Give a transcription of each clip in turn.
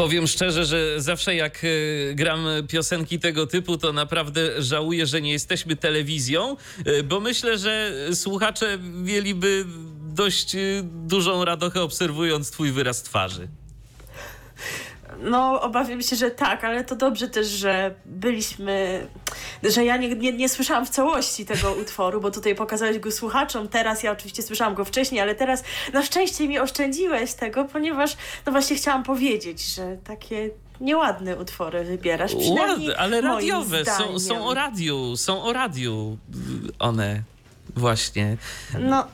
Powiem szczerze, że zawsze jak e, gram piosenki tego typu, to naprawdę żałuję, że nie jesteśmy telewizją, e, bo myślę, że słuchacze mieliby dość e, dużą radochę obserwując twój wyraz twarzy. No, obawiam się, że tak, ale to dobrze też, że byliśmy, że ja nie, nie, nie słyszałam w całości tego utworu, bo tutaj pokazałeś go słuchaczom. Teraz ja oczywiście słyszałam go wcześniej, ale teraz na szczęście mi oszczędziłeś tego, ponieważ no właśnie chciałam powiedzieć, że takie nieładne utwory wybierasz. Ładne, ale radiowe, są, są o radiu, są o radiu one. Właśnie. No,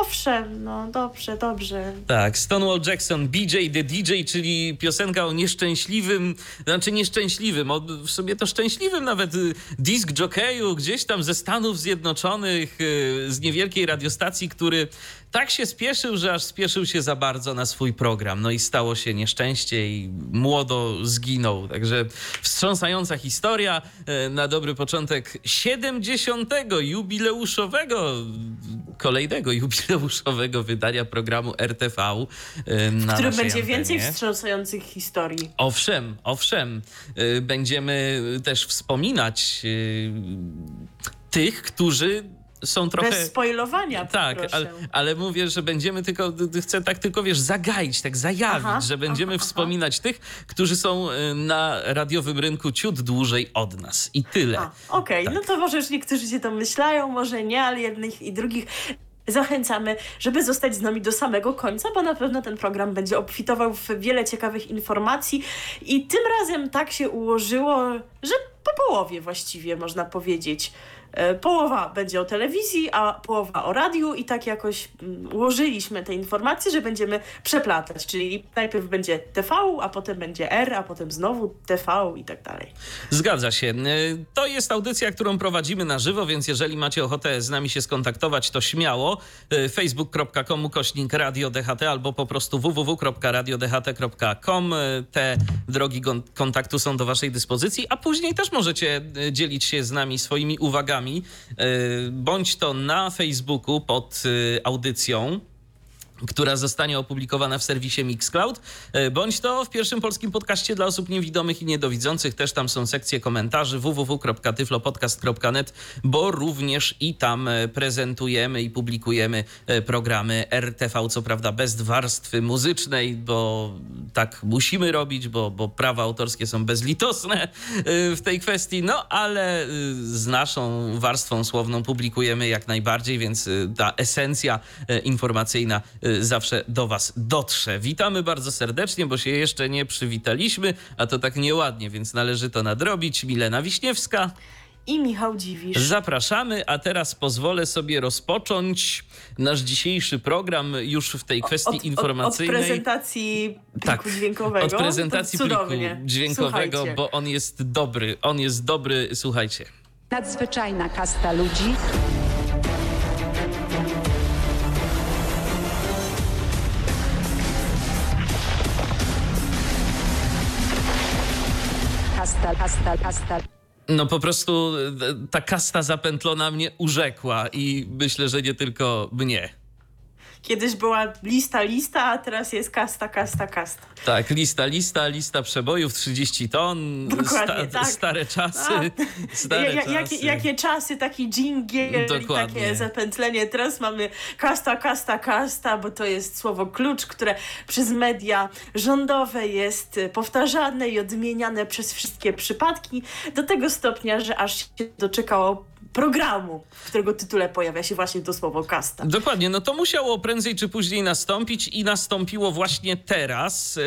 owszem, no dobrze, dobrze. Tak, Stonewall Jackson, BJ the DJ, czyli piosenka o nieszczęśliwym, znaczy nieszczęśliwym, o, w sobie to szczęśliwym nawet y, disc jockeyu gdzieś tam ze Stanów Zjednoczonych, y, z niewielkiej radiostacji, który tak się spieszył, że aż spieszył się za bardzo na swój program. No i stało się nieszczęście i młodo zginął. Także wstrząsająca historia y, na dobry początek 70. jubileuszowego kolejnego jubileuszowego wydania programu RTV. Na w którym będzie antenie. więcej wstrząsających historii. Owszem, owszem. Y, będziemy też wspominać tych, którzy są trochę... Bez spoilowania, Tak, ale, ale, mówię, że będziemy tylko, chcę tak tylko, wiesz, zagaić, tak zajawić, aha, że będziemy aha, wspominać aha. tych, którzy są y, na radiowym rynku ciut dłużej od nas. I tyle. Okej, okay. tak. no to może już niektórzy się domyślają, może nie, ale jednych i drugich zachęcamy, żeby zostać z nami do samego końca, bo na pewno ten program będzie obfitował w wiele ciekawych informacji i tym razem tak się ułożyło, że po połowie właściwie można powiedzieć. E, połowa będzie o telewizji, a połowa o radiu i tak jakoś mm, ułożyliśmy te informacje, że będziemy przeplatać, czyli najpierw będzie TV, a potem będzie R, a potem znowu TV i tak dalej. Zgadza się. E, to jest audycja, którą prowadzimy na żywo, więc jeżeli macie ochotę z nami się skontaktować, to śmiało e, facebook.com kośnik radio DHT albo po prostu www.radiodht.com. Te drogi kontaktu są do waszej dyspozycji, a później też możecie dzielić się z nami swoimi uwagami E, bądź to na Facebooku pod e, audycją która zostanie opublikowana w serwisie Mixcloud, e, bądź to w pierwszym polskim podcaście dla osób niewidomych i niedowidzących. Też tam są sekcje komentarzy www.tyflopodcast.net, bo również i tam e, prezentujemy i publikujemy e, programy RTV, co prawda bez warstwy muzycznej, bo tak musimy robić, bo, bo prawa autorskie są bezlitosne w tej kwestii, no ale z naszą warstwą słowną publikujemy jak najbardziej, więc ta esencja informacyjna zawsze do Was dotrze. Witamy bardzo serdecznie, bo się jeszcze nie przywitaliśmy, a to tak nieładnie, więc należy to nadrobić. Milena Wiśniewska i Michał Dziwisz. Zapraszamy, a teraz pozwolę sobie rozpocząć nasz dzisiejszy program już w tej kwestii od, informacyjnej. Od, od prezentacji pliku tak, dźwiękowego. Od prezentacji pliku dźwiękowego, Słuchajcie. bo on jest dobry. On jest dobry, słuchajcie. Nadzwyczajna kasta ludzi No po prostu e, ta kasta zapętlona mnie urzekła i myślę, że nie tylko mnie. Kiedyś była lista, lista, a teraz jest kasta, kasta, kasta. Tak, lista, lista, lista przebojów, 30 ton, Dokładnie, sta, tak. stare czasy. Stare ja, czasy. Jakie, jakie czasy, taki dżingiel i takie zapętlenie. Teraz mamy kasta, kasta, kasta, bo to jest słowo klucz, które przez media rządowe jest powtarzane i odmieniane przez wszystkie przypadki do tego stopnia, że aż się doczekało programu, w którego tytule pojawia się właśnie to słowo kasta. Dokładnie, no to musiało prędzej czy później nastąpić i nastąpiło właśnie teraz, yy,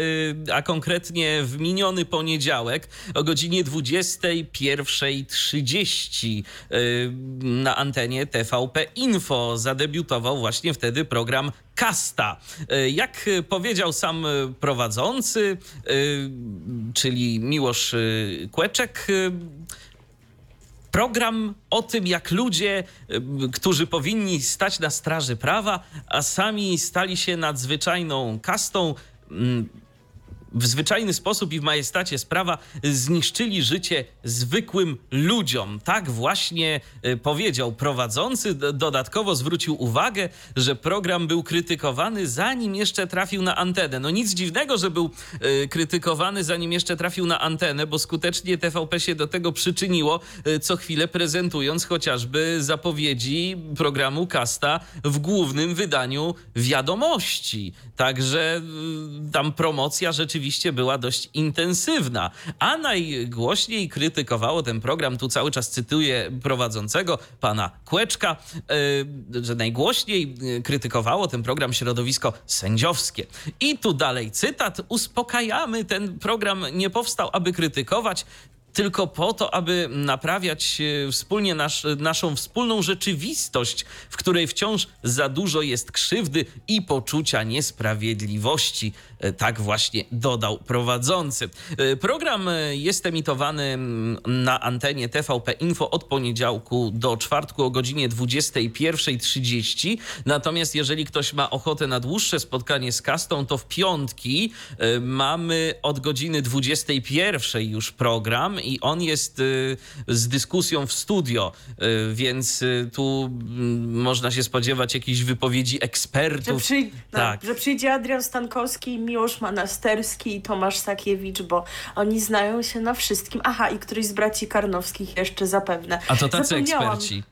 a konkretnie w miniony poniedziałek o godzinie 21.30 yy, na antenie TVP Info zadebiutował właśnie wtedy program Kasta. Yy, Jak powiedział sam prowadzący, czyli Miłosz Kłeczek, program o tym, jak ludzie, y, którzy powinni stać na straży prawa, a sami stali się nadzwyczajną kastą, mm, w zwyczajny sposób i w majestacie sprawa zniszczyli życie zwykłym ludziom. Tak właśnie y, powiedział prowadzący. Dodatkowo zwrócił uwagę, że program był krytykowany zanim jeszcze trafił na antenę. No nic dziwnego, że był y, krytykowany zanim jeszcze trafił na antenę, bo skutecznie TVP się do tego przyczyniło, y, co chwilę prezentując chociażby zapowiedzi programu Kasta w głównym wydaniu wiadomości. Także tam promocja rzeczywiście była dość intensywna. A najgłośniej krytykowało ten program, tu cały czas cytuję prowadzącego, pana Kłeczka, y, że najgłośniej y, krytykowało ten program środowisko sędziowskie. I tu dalej cytat. Uspokajamy, ten program nie powstał, aby krytykować, tylko po to, aby naprawiać e, wspólnie nasz, naszą wspólną rzeczywistość, w której wciąż za dużo jest krzywdy i poczucia niesprawiedliwości. E, Tak właśnie dodał prowadzący. E, Program e, jest emitowany mm, na antenie TVP Info od poniedziałku do czwartku o godzinie 21.30. Natomiast jeżeli ktoś ma ochotę na dłuższe spotkanie z kastą, to w piątki mamy od godziny 21.00 już program i on jest z dyskusją w studio, więc tu mm, można się spodziewać jakichś wypowiedzi Że, ekspertów. przyj- no, Tak. że przyjdzie Adrian Stankowski, Miłosz Manasterski i Tomasz Sakiewicz, bo oni znają się na wszystkim. Aha, i któryś z braci Karnowskich jeszcze zapewne. A to tacy Zapomniałam. eksperci.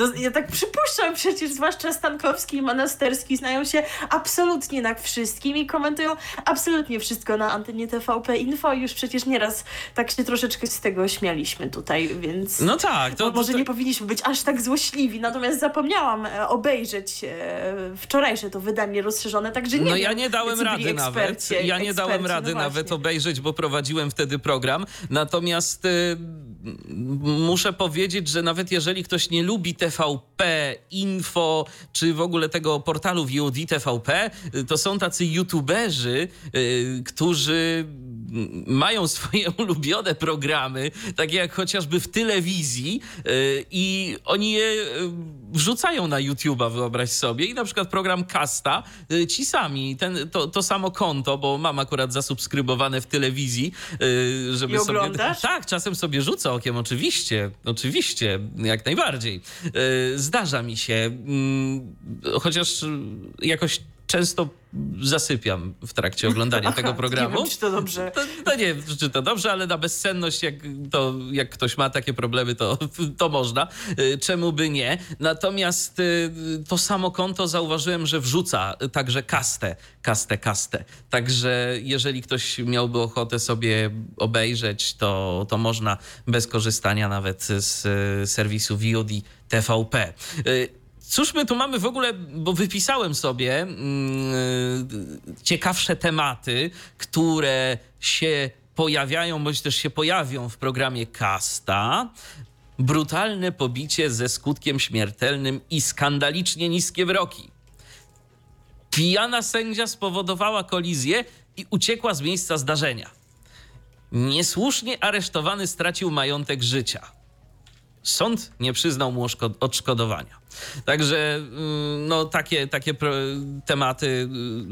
No, ja tak przypuszczam, przecież zwłaszcza Stankowski i Manasterski znają się absolutnie na wszystkim i komentują absolutnie wszystko na antenie TVP Info. Już przecież nieraz tak się troszeczkę z tego śmialiśmy tutaj, więc... No tak, to, Bo może to, nie powinniśmy być aż tak złośliwi, natomiast zapomniałam e, obejrzeć e, wczorajsze to wydanie rozszerzone, także nie No wiem, ja nie dałem byli rady nawet. Ja nie dałem eksperci, rady no nawet obejrzeć, bo prowadziłem wtedy program. Natomiast y, muszę powiedzieć, że nawet jeżeli ktoś nie lubi TVP, Info, czy w ogóle tego portalu VOD TVP, y, to są tacy youtuberzy, y, którzy mają swoje ulubione programy, takie jak chociażby w telewizji y, i oni je y, wrzucają na YouTube'a, wyobraź sobie. I na przykład program Kasta, y, ci sami, ten, to, to samo konto, bo mam akurat zasubskrybowane w telewizji, żeby I sobie... oglądasz? Tak, czasem sobie rzucę okiem, oczywiście, oczywiście, jak najbardziej. Zdarza mi się, mm, chociaż jakoś często zasypiam w trakcie oglądania tego programu. Nie wiem, czy to dobrze. To, to nie wiem, czy to dobrze, ale na bezsenność, jak, to, jak ktoś ma takie problemy, to, to można. Y, Czemu by nie? Natomiast y, to samo konto zauważyłem, że wrzuca także kastę, kastę, kastę. Także jeżeli ktoś miałby ochotę sobie obejrzeć, to, to można bez korzystania nawet z y, serwisu VOD TVP. Cóż my tu mamy w ogóle, bo wypisałem sobie mm, ciekawsze tematy, które się pojawiają, bądź też się pojawią w programie Kasta. Brutalne pobicie ze skutkiem śmiertelnym i skandalicznie niskie wyroki. Pijana sędzia spowodowała kolizję i uciekła z miejsca zdarzenia. Niesłusznie aresztowany stracił majątek życia. Sąd nie przyznał mu odszkodowania. Także mm, no, takie, takie tematy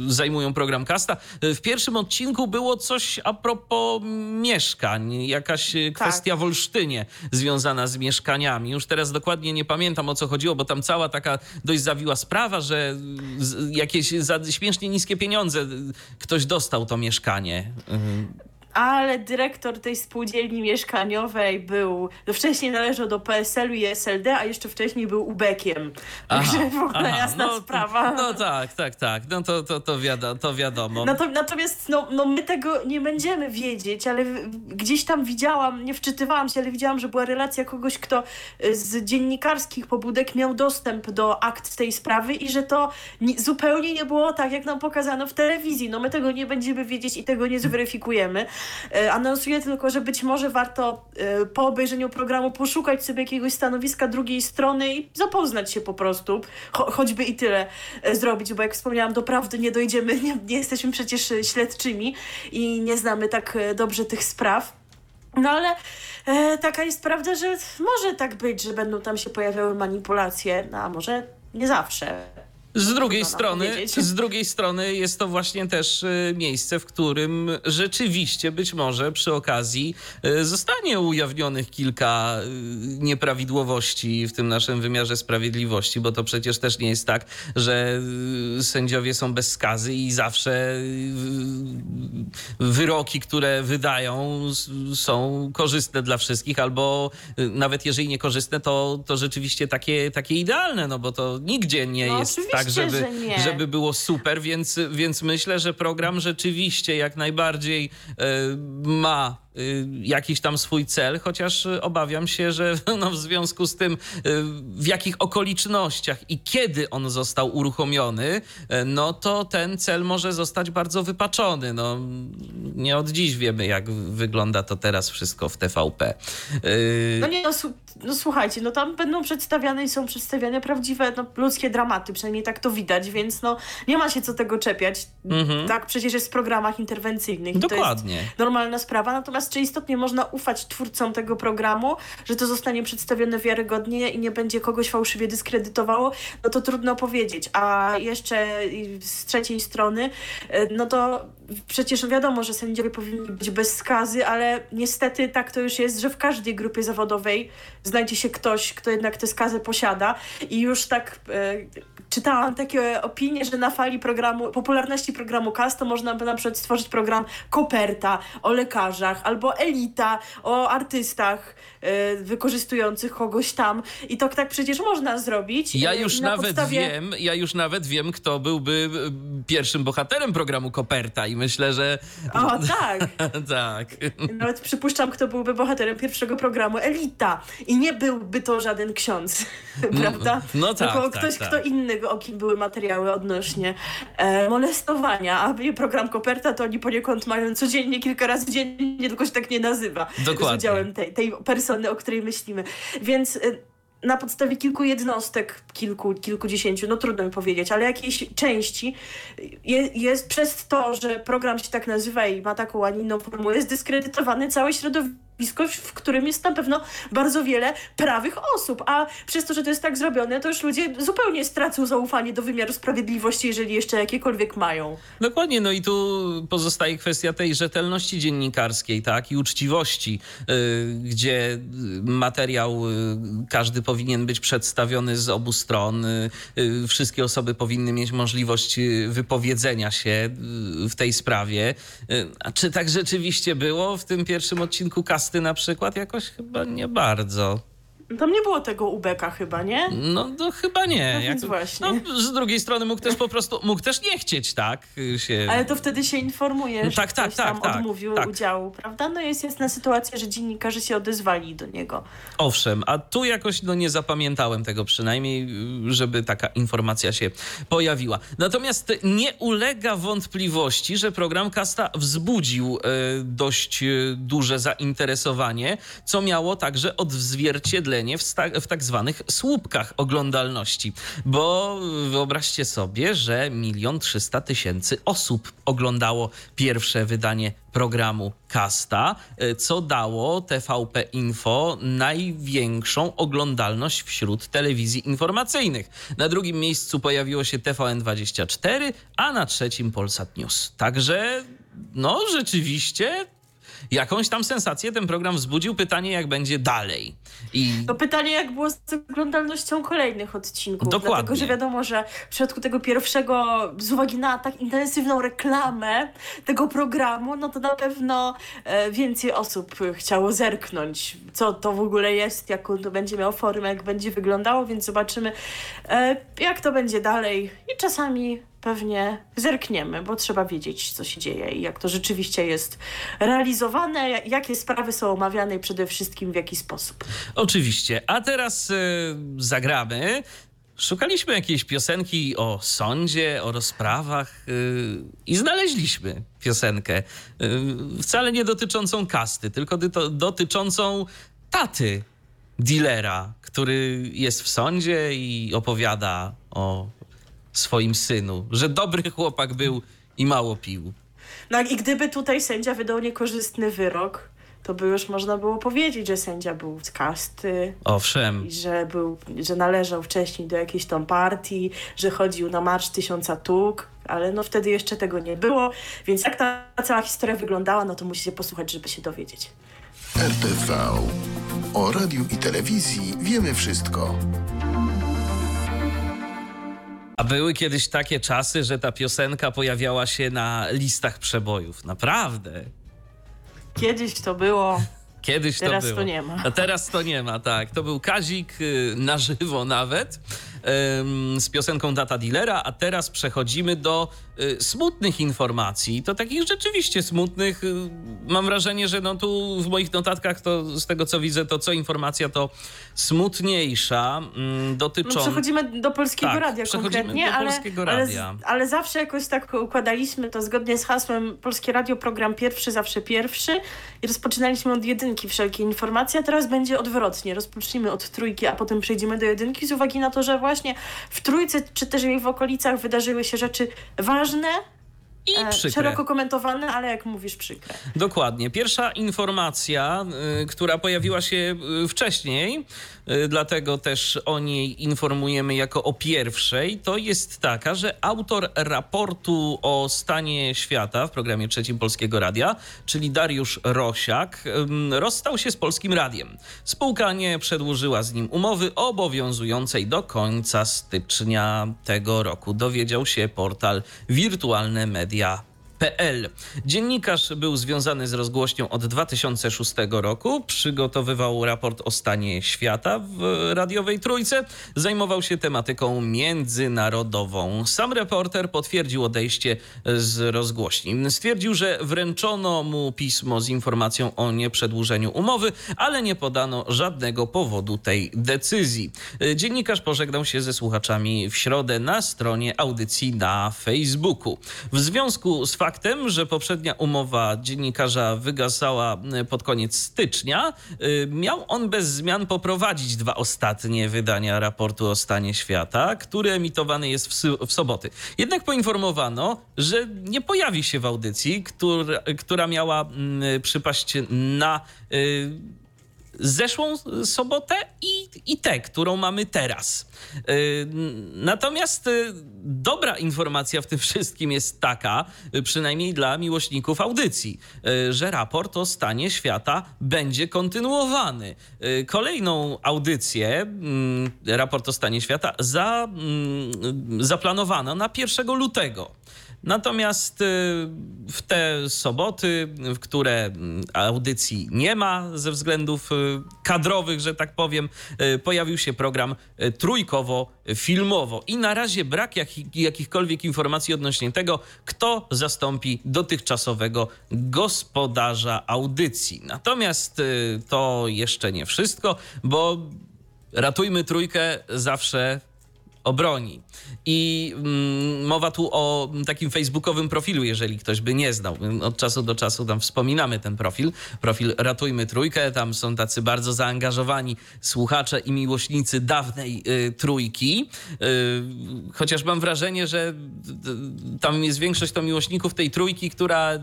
y, zajmują program Kasta. Y, W pierwszym odcinku było coś a propos mieszkań, jakaś y, kwestia w Olsztynie związana z mieszkaniami. Już teraz dokładnie nie pamiętam o co chodziło, bo tam cała taka dość zawiła sprawa, że z- jakieś za śmiesznie niskie pieniądze y, ktoś dostał to mieszkanie. Ale dyrektor tej spółdzielni mieszkaniowej był, no wcześniej należał do PSL-u i SLD, a jeszcze wcześniej był ubekiem. Także w ogóle jasna no, sprawa. No tak, tak, tak. No to, to, to, wiadomo, to wiadomo. Nato- Natomiast no, no my tego nie będziemy wiedzieć, ale gdzieś tam widziałam, nie wczytywałam się, ale widziałam, że była relacja kogoś, kto y, z dziennikarskich pobudek miał dostęp do akt tej sprawy i że to ni- zupełnie nie było tak, jak nam pokazano w telewizji. No my tego nie będziemy wiedzieć i tego nie zweryfikujemy. Y, Anonsuję tylko, że być może warto y, po obejrzeniu programu poszukać sobie jakiegoś stanowiska drugiej strony i zapoznać się po prostu, Cho- choćby i tyle e, zrobić, bo jak wspomniałam, doprawdy nie dojdziemy, nie, nie jesteśmy przecież e, śledczymi i nie znamy tak e, dobrze tych spraw. No ale e, taka jest prawda, że może tak być, że będą tam się pojawiały manipulacje, no, a może nie zawsze. Z drugiej strony, z drugiej strony jest to właśnie też y, miejsce, w którym rzeczywiście być może przy okazji y, zostanie ujawnionych kilka y, nieprawidłowości w tym naszym wymiarze sprawiedliwości, bo to przecież też nie jest tak, że sędziowie są bez skazy i zawsze wyroki, które wydają są korzystne dla wszystkich, albo nawet jeżeli nie korzystne, to, to rzeczywiście takie, takie idealne, no bo to nigdzie nie No jest oczywiście, tak, żeby, żeby było super, więc, więc myślę, że program rzeczywiście jak najbardziej e, ma jakiś tam swój cel, chociaż e, obawiam się, że no, w związku z tym, e, w jakich okolicznościach i kiedy on został uruchomiony, no to ten cel może zostać bardzo wypaczony. No, nie od dziś wiemy, jak wygląda to teraz wszystko w TVP. No nie, no, no słuchajcie, no tam będą przedstawiane i są przedstawiane prawdziwe no, ludzkie dramaty, przynajmniej tak to widać, więc no nie ma się co tego czepiać. Tak przecież jest w programach interwencyjnych. Dokładnie. normalna sprawa. Natomiast czy istotnie można ufać twórcom tego programu, że to zostanie przedstawione wiarygodnie i nie będzie kogoś fałszywie dyskredytowało, no to trudno powiedzieć. A jeszcze z trzeciej strony, e, no to przecież wiadomo, że sędziowie powinni być bez skazy, ale niestety tak to już jest, że w każdej grupie zawodowej znajdzie się ktoś, kto jednak tę skazę posiada i już tak e, czytałam takie opinie, że na fali programu, popularności programu CAS to można by na przykład stworzyć program Koperta o lekarzach albo Elita o artystach wykorzystujących kogoś tam i to tak przecież można zrobić. Ja E, już na nawet podstawie- wiem, ja już nawet wiem, kto byłby y, pierwszym bohaterem programu Koperta i myślę, że O tak. tak. Nawet przypuszczam, kto byłby bohaterem pierwszego programu Elita. I nie byłby to żaden ksiądz, prawda? no tak, Tylko tak, ktoś, tak. kto inny, o kim były materiały odnośnie e, molestowania. A program Koperta, to oni poniekąd mają codziennie, kilka razy dziennie, tylko się tak nie nazywa. Dokładnie. Z udziałem tej, tej persony, o której myślimy. Więc... E, na podstawie kilku jednostek, kilku, kilkudziesięciu, no trudno mi powiedzieć, ale jakiejś części je, jest przez to, że program się tak nazywa i ma taką, a inną formułę, jest dyskredytowany całe środowisko, w którym jest na pewno bardzo wiele prawych osób, a przez to, że to jest tak zrobione, to już ludzie zupełnie stracą zaufanie do wymiaru sprawiedliwości, jeżeli jeszcze jakiekolwiek mają. Dokładnie, no i tu pozostaje kwestia tej rzetelności dziennikarskiej, tak, i uczciwości, y, gdzie materiał y, każdy powinien być przedstawiony z obu stron. y, y, Wszystkie osoby powinny mieć możliwość y, wypowiedzenia się y, w tej sprawie. A czy tak rzeczywiście było w tym pierwszym odcinku Kasty na przykład? Jakoś chyba nie bardzo. Tam nie było tego ubeka chyba, nie? No, no chyba nie. No więc właśnie. No, z drugiej strony mógł też po prostu, mógł też nie chcieć, tak? Się... Ale to wtedy się informuje, No że tak, tak, tak, tam odmówił tak. udziału, prawda? No jest jasna sytuacja, że dziennikarze się odezwali do niego. Owszem, a tu jakoś no, nie zapamiętałem tego przynajmniej, żeby taka informacja się pojawiła. Natomiast nie ulega wątpliwości, że program Kasta wzbudził e, dość e, duże zainteresowanie, co miało także odzwierciedlenie w, sta- w tak zwanych słupkach oglądalności. Bo wyobraźcie sobie, że milion trzysta tysięcy osób oglądało pierwsze wydanie programu Kasta, e, co dało TVP Info największą oglądalność wśród telewizji informacyjnych. Na drugim miejscu pojawiło się TVN24, a na trzecim Polsat News. Także, no rzeczywiście jakąś tam sensację ten program wzbudził. Pytanie, jak będzie dalej. I To pytanie, jak było z oglądalnością kolejnych odcinków. Dokładnie. Dlatego, że wiadomo, że w przypadku tego pierwszego, z uwagi na tak intensywną reklamę tego programu, no to na pewno e, więcej osób chciało zerknąć, co to w ogóle jest, jaką to będzie miało formę, jak będzie wyglądało, więc zobaczymy, e, jak to będzie dalej. I czasami pewnie zerkniemy, bo trzeba wiedzieć, co się dzieje i jak to rzeczywiście jest realizowane, jakie sprawy są omawiane i przede wszystkim w jaki sposób. Oczywiście. A teraz y, zagramy. Szukaliśmy jakiejś piosenki o sądzie, o rozprawach y, i znaleźliśmy piosenkę. Y, wcale nie dotyczącą kasty, tylko dotyczącą taty dealera, który jest w sądzie i opowiada o swoim synu, że dobry chłopak był i mało pił. No i gdyby tutaj sędzia wydał niekorzystny wyrok, to by już można było powiedzieć, że sędzia był z kasty Owszem. i że, był, że należał wcześniej do jakiejś tam partii, że chodził na Marsz Tysiąca Tuk, ale no wtedy jeszcze tego nie było, więc jak ta cała historia wyglądała, no to musicie posłuchać, żeby się dowiedzieć. RTV. O radiu i telewizji wiemy wszystko. A były kiedyś takie czasy, że ta piosenka pojawiała się na listach przebojów. Naprawdę. Kiedyś to było, Kiedyś Teraz to było. to nie ma. A teraz to nie ma, tak. To był Kazik y, na żywo nawet z piosenką Data Dealera, a teraz przechodzimy do y, smutnych informacji. To takich rzeczywiście smutnych. Y, mam wrażenie, że no tu w moich notatkach to z tego co widzę, to co informacja to smutniejsza, mm, no dotycząca... przechodzimy do Polskiego Tak, Radia konkretnie, do ale, Polskiego ale, Radia. ale zawsze jakoś tak układaliśmy to zgodnie z hasłem Polskie Radio, program pierwszy, zawsze pierwszy i rozpoczynaliśmy od jedynki wszelkie informacje, a teraz będzie odwrotnie. Rozpocznijmy od trójki, a potem przejdziemy do jedynki z uwagi na to, że właśnie w trójce czy też jej w okolicach wydarzyły się rzeczy ważne, I e, przykre. szeroko komentowane, ale jak mówisz przykre. Dokładnie. Pierwsza informacja, y, która pojawiła się y, wcześniej, dlatego też o niej informujemy jako o pierwszej, to jest taka, że autor raportu o stanie świata w programie trzecim Polskiego Radia, czyli Dariusz Rosiak, rozstał się z Polskim Radiem. Spółka nie przedłużyła z nim umowy obowiązującej do końca stycznia tego roku. Dowiedział się portal Wirtualne Media PL. Dziennikarz był związany z rozgłośnią od 2006 roku, przygotowywał raport o stanie świata w radiowej trójce, zajmował się tematyką międzynarodową. Sam reporter potwierdził odejście z rozgłośni. Stwierdził, że wręczono mu pismo z informacją o nieprzedłużeniu umowy, ale nie podano żadnego powodu tej decyzji. Dziennikarz pożegnał się ze słuchaczami w środę na stronie audycji na Facebooku. W związku z faktem, że poprzednia umowa dziennikarza wygasała e, pod koniec stycznia, y, miał on bez zmian poprowadzić dwa ostatnie wydania raportu o stanie świata, który emitowany jest w, w soboty. Jednak poinformowano, że nie pojawi się w audycji, która, która miała mm, przypaść na y, zeszłą sobotę i, i tę, którą mamy teraz. Yy, Natomiast yy, dobra informacja w tym wszystkim jest taka, yy, przynajmniej dla miłośników audycji, że raport o stanie świata będzie kontynuowany. Kolejną audycję, yy, raport o stanie świata, za, yy, zaplanowano na 1 lutego. Natomiast y, w te soboty, w które audycji nie ma ze względów y, kadrowych, że tak powiem, y, pojawił się program trójkowo-filmowo. I na razie brak jakich, jakichkolwiek informacji odnośnie tego, kto zastąpi dotychczasowego gospodarza audycji. Natomiast to jeszcze nie wszystko, bo ratujmy trójkę zawsze obroni. I mm, mowa tu o takim facebookowym profilu, jeżeli ktoś by nie znał. Od czasu do czasu tam wspominamy ten profil. Profil Ratujmy Trójkę. Tam są tacy bardzo zaangażowani słuchacze i miłośnicy dawnej y, trójki. Y, chociaż mam wrażenie, że y, tam jest większość to miłośników tej trójki, która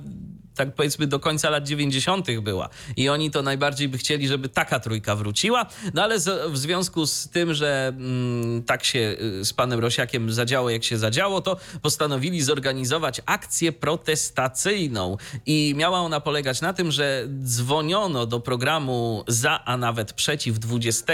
tak powiedzmy do końca lat 90. była. I oni to najbardziej by chcieli, żeby taka trójka wróciła. No ale z, w związku z tym, że mm, tak się y, z panem Rosiakiem zadziało, jak się zadziało, to postanowili zorganizować akcję protestacyjną. I miała ona polegać na tym, że dzwoniono do programu za, a nawet przeciw 20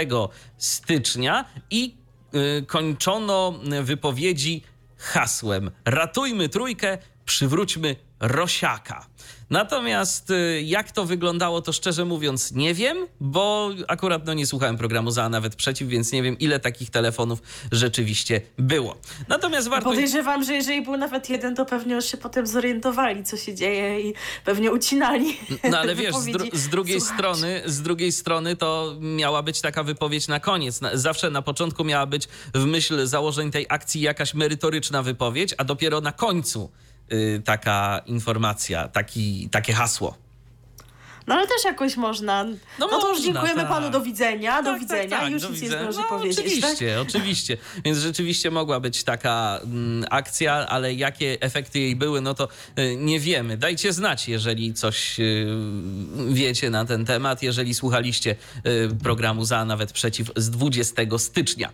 stycznia i y, kończono wypowiedzi hasłem Ratujmy trójkę, przywróćmy Rosiaka. Natomiast y, jak to wyglądało, to szczerze mówiąc nie wiem, bo akurat no, nie słuchałem programu za, a nawet przeciw, więc nie wiem, ile takich telefonów rzeczywiście było. Natomiast warto... Podejrzewam, że jeżeli był nawet jeden, to pewnie już się potem zorientowali, co się dzieje i pewnie ucinali. No ale wiesz, z, dru z drugiej strony, z drugiej strony to miała być taka wypowiedź na koniec. Zawsze na początku miała być w myśl założeń tej akcji jakaś merytoryczna wypowiedź, a dopiero na końcu taka informacja, taki, takie hasło. No ale też jakoś można. No, no to już dziękujemy tak. panu, do widzenia, tak, do tak, widzenia. Tak, już nic nie zdąży no, powiedzieć. Oczywiście, tak? oczywiście. Więc rzeczywiście mogła być taka mm, akcja, ale jakie efekty jej były, no to y, nie wiemy. Dajcie znać, jeżeli coś y, wiecie na ten temat, jeżeli słuchaliście y, programu za, nawet przeciw z 20 stycznia.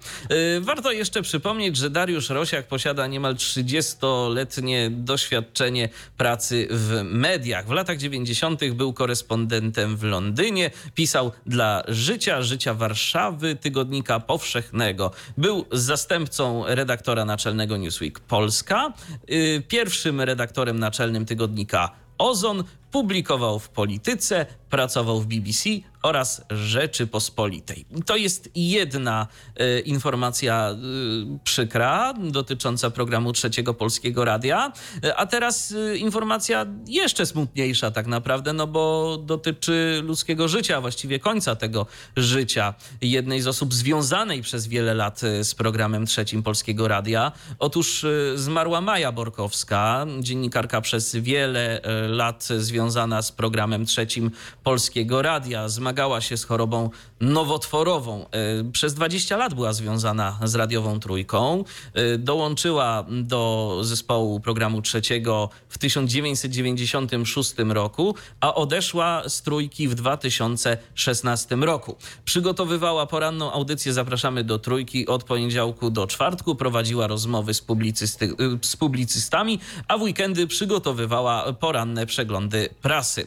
Y, warto jeszcze przypomnieć, że Dariusz Rosiak posiada niemal 30-letnie doświadczenie pracy w mediach. W latach 90. był korespondentem korespondentem w Londynie. Pisał dla Życia, Życia Warszawy, Tygodnika Powszechnego. Był zastępcą redaktora naczelnego Newsweek Polska, y, pierwszym redaktorem naczelnym tygodnika Ozon, publikował w Polityce, pracował w BBC oraz Rzeczypospolitej. To jest jedna y, informacja y, przykra dotycząca programu Trzeciego Polskiego Radia, a teraz y, informacja jeszcze smutniejsza tak naprawdę, no bo dotyczy ludzkiego życia, właściwie końca tego życia jednej z osób związanej przez wiele lat z programem Trzecim Polskiego Radia. Otóż zmarła Maja Borkowska, dziennikarka przez wiele lat związana z programem Trzecim Polskiego Radia. Zmagała się z chorobą nowotworową. E, przez 20 lat była związana z radiową trójką. E, dołączyła do zespołu programu trzeciego w 1996 roku, a odeszła z trójki w 2016 roku. Przygotowywała poranną audycję Zapraszamy do trójki od poniedziałku do czwartku. Prowadziła rozmowy z, publicysty, e, z publicystami, a w weekendy przygotowywała poranne przeglądy prasy.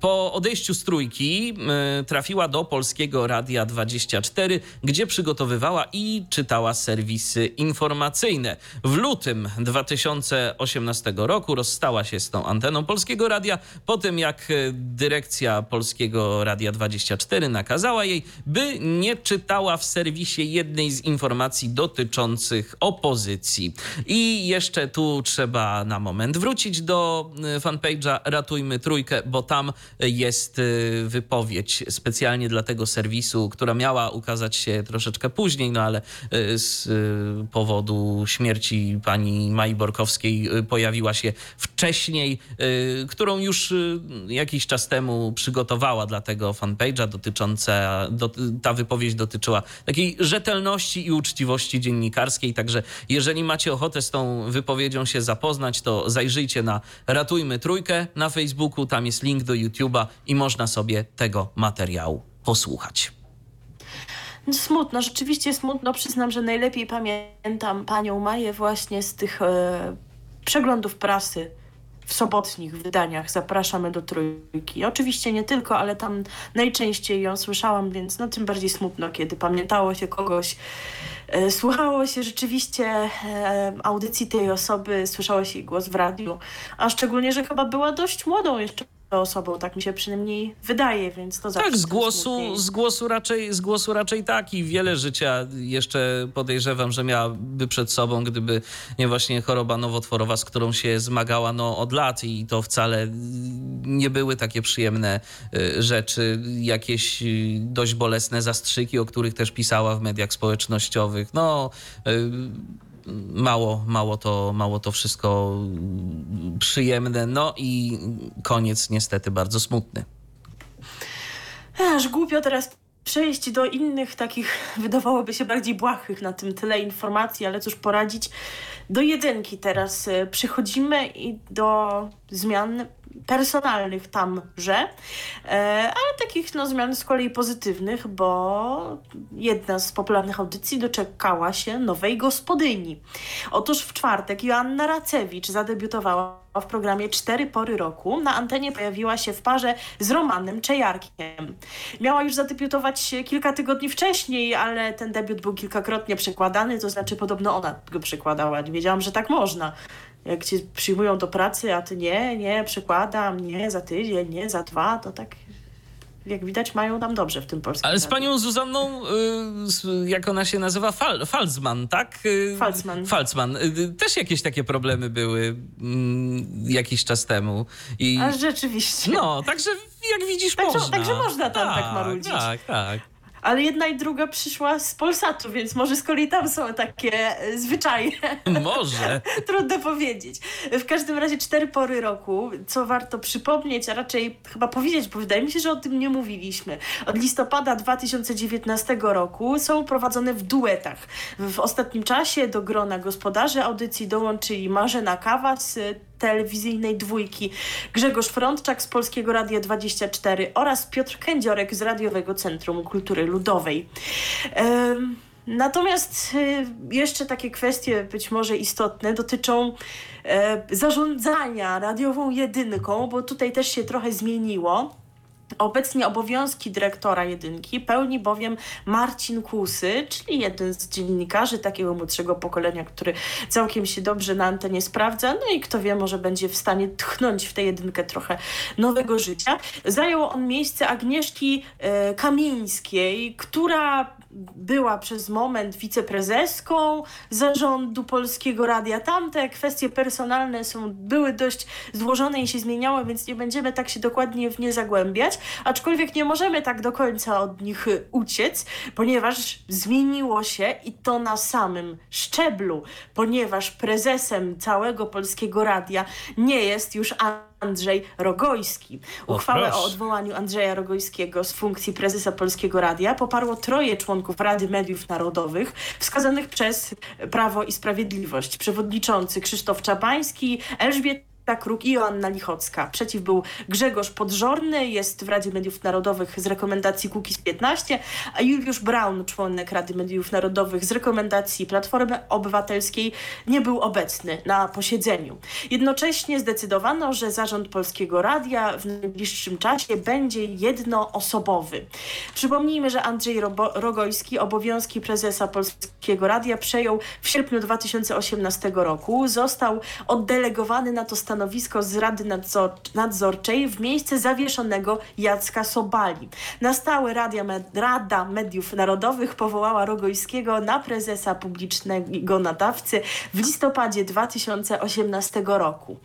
Po odejściu z trójki trafiła do Polskiego Radia 24, gdzie przygotowywała i czytała serwisy informacyjne. W lutym 2018 roku rozstała się z tą anteną Polskiego Radia po tym, jak dyrekcja Polskiego Radia 24 nakazała jej, by nie czytała w serwisie jednej z informacji dotyczących opozycji. I jeszcze tu trzeba na moment wrócić do fanpage'a Ratujmy Trójkę, bo tam jest wypowiedź specjalnie dla tego serwisu, która miała ukazać się troszeczkę później, no ale y, z y, powodu śmierci pani Mai Borkowskiej y, pojawiła się wcześniej, którą już jakiś czas temu przygotowała dla tego fanpage'a dotycząca, do, ta wypowiedź dotyczyła takiej rzetelności i uczciwości dziennikarskiej, także jeżeli macie ochotę z tą wypowiedzią się zapoznać, to zajrzyjcie na Ratujmy Trójkę na Facebooku, tam jest link do YouTube'a i można sobie tego materiału posłuchać. Smutno, rzeczywiście smutno. Przyznam, że najlepiej pamiętam panią Maję właśnie z tych e, przeglądów prasy w sobotnich wydaniach. Zapraszamy do trójki. Oczywiście nie tylko, ale tam najczęściej ją słyszałam, więc no tym bardziej smutno, kiedy pamiętało się kogoś, e, słuchało się rzeczywiście e, audycji tej osoby, słyszało się jej głos w radiu, a szczególnie, że chyba była dość młodą jeszcze osobą, tak mi się przynajmniej wydaje, więc to zawsze Tak, z głosu, z głosu, raczej, z głosu raczej tak i wiele życia jeszcze podejrzewam, że miałaby przed sobą, gdyby nie właśnie choroba nowotworowa, z którą się zmagała no, od lat i to wcale nie były takie przyjemne y, rzeczy, jakieś y, dość bolesne zastrzyki, o których też pisała w mediach społecznościowych. No, y, mało, mało, to, mało to wszystko przyjemne. No i koniec niestety bardzo smutny. Aż głupio teraz przejść do innych takich, wydawałoby się bardziej błahych na tym tyle informacji, ale cóż poradzić. Do jedynki teraz e, przychodzimy i do zmian personalnych tamże, e, ale takich no, zmian z kolei pozytywnych, bo jedna z popularnych audycji doczekała się nowej gospodyni. Otóż w czwartek Joanna Racewicz zadebiutowała w programie Cztery Pory Roku. Na antenie pojawiła się w parze z Romanem Czejarkiem. Miała już zadebiutować kilka tygodni wcześniej, ale ten debiut był kilkakrotnie przekładany, to znaczy podobno ona go przekładała. Nie wiedziałam, że tak można jak cię przyjmują do pracy, a ty nie, nie, przekładam, nie, za tydzień, nie, za dwa, to tak jak widać mają tam dobrze w tym polskim. Ale z panią Zuzanną, y, jak ona się nazywa, Fal, Falzman, tak? Y, Falzman. Falzman. Y, Też jakieś takie problemy były mm, jakiś czas temu. I, A rzeczywiście. no, także jak widzisz, Także- można. także można tam tak marudzić. Tak, tak. Ale jedna i druga przyszła z Polsatu, więc może z kolei tam są takie e, zwyczaje. Może. Trudno powiedzieć. W każdym razie cztery pory roku, co warto przypomnieć, a raczej chyba powiedzieć, bo wydaje mi się, że o tym nie mówiliśmy. Od listopada 2019 roku są prowadzone w duetach. W ostatnim czasie do grona gospodarzy audycji dołączyli Marzena Kawa z telewizyjnej dwójki, Grzegorz Frontczak z Polskiego Radia 24 oraz Piotr Kędziorek z Radiowego Centrum Kultury Ludowej. Natomiast y, jeszcze takie kwestie być może istotne dotyczą e, zarządzania radiową jedynką, bo tutaj też się trochę zmieniło. Obecnie obowiązki dyrektora jedynki pełni bowiem Marcin Kusy, czyli jeden z dziennikarzy takiego młodszego pokolenia, który całkiem się dobrze na antenie sprawdza, no i kto wie, może będzie w stanie tchnąć w tę jedynkę trochę nowego życia. Zajął on miejsce Agnieszki e, Kamińskiej, która była przez moment wiceprezeską zarządu Polskiego Radia. Tamte kwestie personalne są, były dość złożone i się zmieniały, więc nie będziemy tak się dokładnie w nie zagłębiać, aczkolwiek nie możemy tak do końca od nich uciec, ponieważ zmieniło się i to na samym szczeblu, ponieważ prezesem całego Polskiego Radia nie jest już Andrzej Rogojski. O, Uchwałę o proszę. odwołaniu Andrzeja Rogojskiego z funkcji prezesa Polskiego Radia poparło troje członków Rady Mediów Narodowych wskazanych przez Prawo i Sprawiedliwość. Przewodniczący Krzysztof Czabański, Elżbieta Kruk i Joanna Lichocka. Przeciw był Grzegorz Podżorny, jest w Radzie Mediów Narodowych z rekomendacji Kukiz 15, a Juliusz Braun, członek Rady Mediów Narodowych z rekomendacji Platformy Obywatelskiej, nie był obecny na posiedzeniu. Jednocześnie zdecydowano, że zarząd Polskiego Radia w najbliższym czasie będzie jednoosobowy. Przypomnijmy, że Andrzej Robo- Rogojski obowiązki prezesa Polskiego Radia przejął w sierpniu 2018 roku. Został oddelegowany na to stanowisko z Rady Nadzor- Nadzorczej w miejsce zawieszonego Jacka Sobali. Na stałe Radia Med- Rada Mediów Narodowych powołała Rogojskiego na prezesa publicznego nadawcy w listopadzie 2018 roku.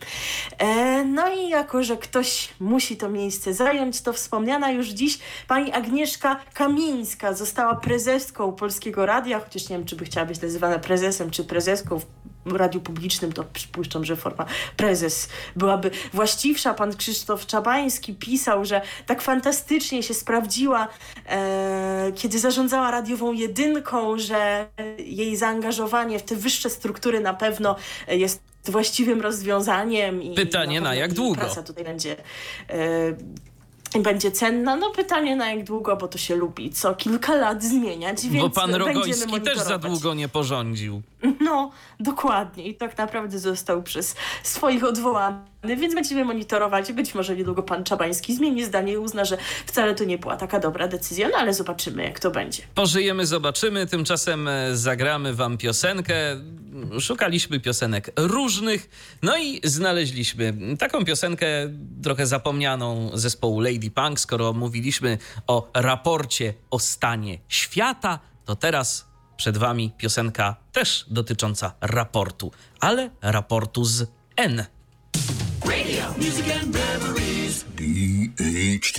E, no i jako, że ktoś musi to miejsce zająć, to wspomniana już dziś pani Agnieszka Kamińska została prezeską Polskiego Radia, chociaż nie wiem, czy by chciała być nazywana prezesem czy prezeską radiu publicznym, to przypuszczam, że forma prezes byłaby właściwsza. Pan Krzysztof Czabański pisał, że tak fantastycznie się sprawdziła, e, kiedy zarządzała radiową jedynką, że jej zaangażowanie w te wyższe struktury na pewno jest właściwym rozwiązaniem. I Pytanie, na pewno jak długo? Praca tutaj będzie e, będzie cenna. No pytanie na jak długo, bo to się lubi co kilka lat zmieniać, więc Bo pan Rogojski też za długo nie porządził. No, dokładnie. I tak naprawdę został przez swoich odwołany, więc będziemy monitorować. Być może niedługo pan Czabański zmieni zdanie i uzna, że wcale to nie była taka dobra decyzja, no ale zobaczymy, jak to będzie. Pożyjemy, zobaczymy. Tymczasem e, zagramy wam piosenkę. Szukaliśmy piosenek różnych, no i znaleźliśmy taką piosenkę trochę zapomnianą zespołu Lady Punk. Skoro mówiliśmy o raporcie o stanie świata, to teraz przed wami piosenka też dotycząca raportu, ale raportu z N. DHT.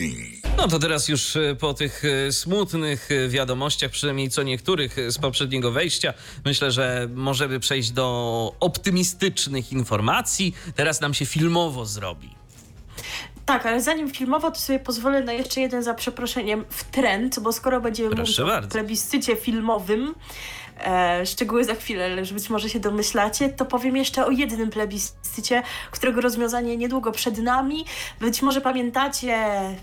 No to teraz już e, po tych e, smutnych e, wiadomościach, przynajmniej co niektórych z poprzedniego wejścia, myślę, że możemy przejść do optymistycznych informacji. Teraz nam się filmowo zrobi. Tak, ale zanim filmowo, to sobie pozwolę na jeszcze jeden za przeproszeniem w trend, bo skoro będziemy Proszę mówić bardzo. o plebiscycie filmowym, e, szczegóły za chwilę, ale być może się domyślacie, to powiem jeszcze o jednym plebiscycie, którego rozwiązanie niedługo przed nami. Być może pamiętacie, e,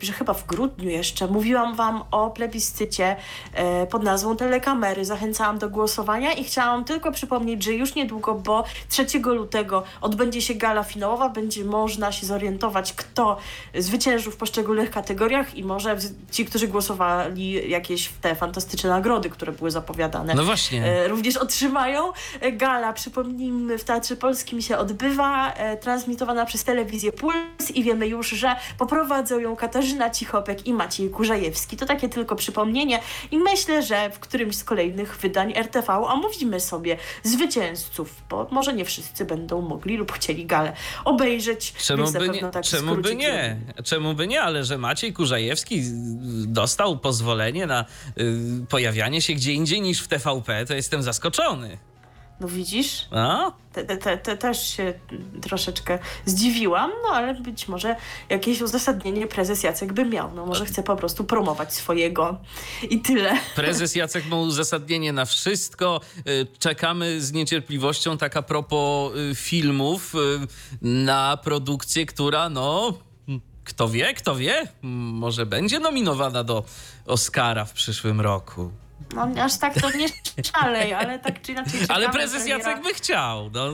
że chyba w grudniu jeszcze mówiłam wam o plebiscycie e, pod nazwą Telekamery. Zachęcałam do głosowania i chciałam tylko przypomnieć, że już niedługo, bo 3 lutego odbędzie się gala finałowa, będzie można się zorientować, kto zwyciężył w poszczególnych kategoriach i może ci, którzy głosowali jakieś te fantastyczne nagrody, które były zapowiadane. No właśnie. E, również otrzymają. E, Gala, przypomnijmy, w Teatrze Polskim się odbywa, e, transmitowana przez telewizję Puls i wiemy już, że poprowadzą ją Katarzyna Cichopek i Maciej Kurzajewski. To takie tylko przypomnienie i myślę, że w którymś z kolejnych wydań RTV omówimy sobie zwycięzców, bo może nie wszyscy będą mogli lub chcieli galę obejrzeć. Czemu by nie? taki Czemu by nie? Czemu by nie? Ale że Maciej Kurzajewski dostał pozwolenie na y, pojawianie się gdzie indziej niż w TVP, to jestem zaskoczony. No widzisz? A? Te, te, te, te też się troszeczkę zdziwiłam, no ale być może jakieś uzasadnienie prezes Jacek by miał. No może chce po prostu promować swojego i tyle. Prezes Jacek ma uzasadnienie na wszystko. Y, Czekamy z niecierpliwością, tak a propos y, filmów, y, na produkcję, która no... Kto wie, kto wie, może będzie nominowana do Oscara w przyszłym roku. No aż tak to nie szalej, ale tak czy inaczej Ale prezes premiera- Jacek by chciał. No.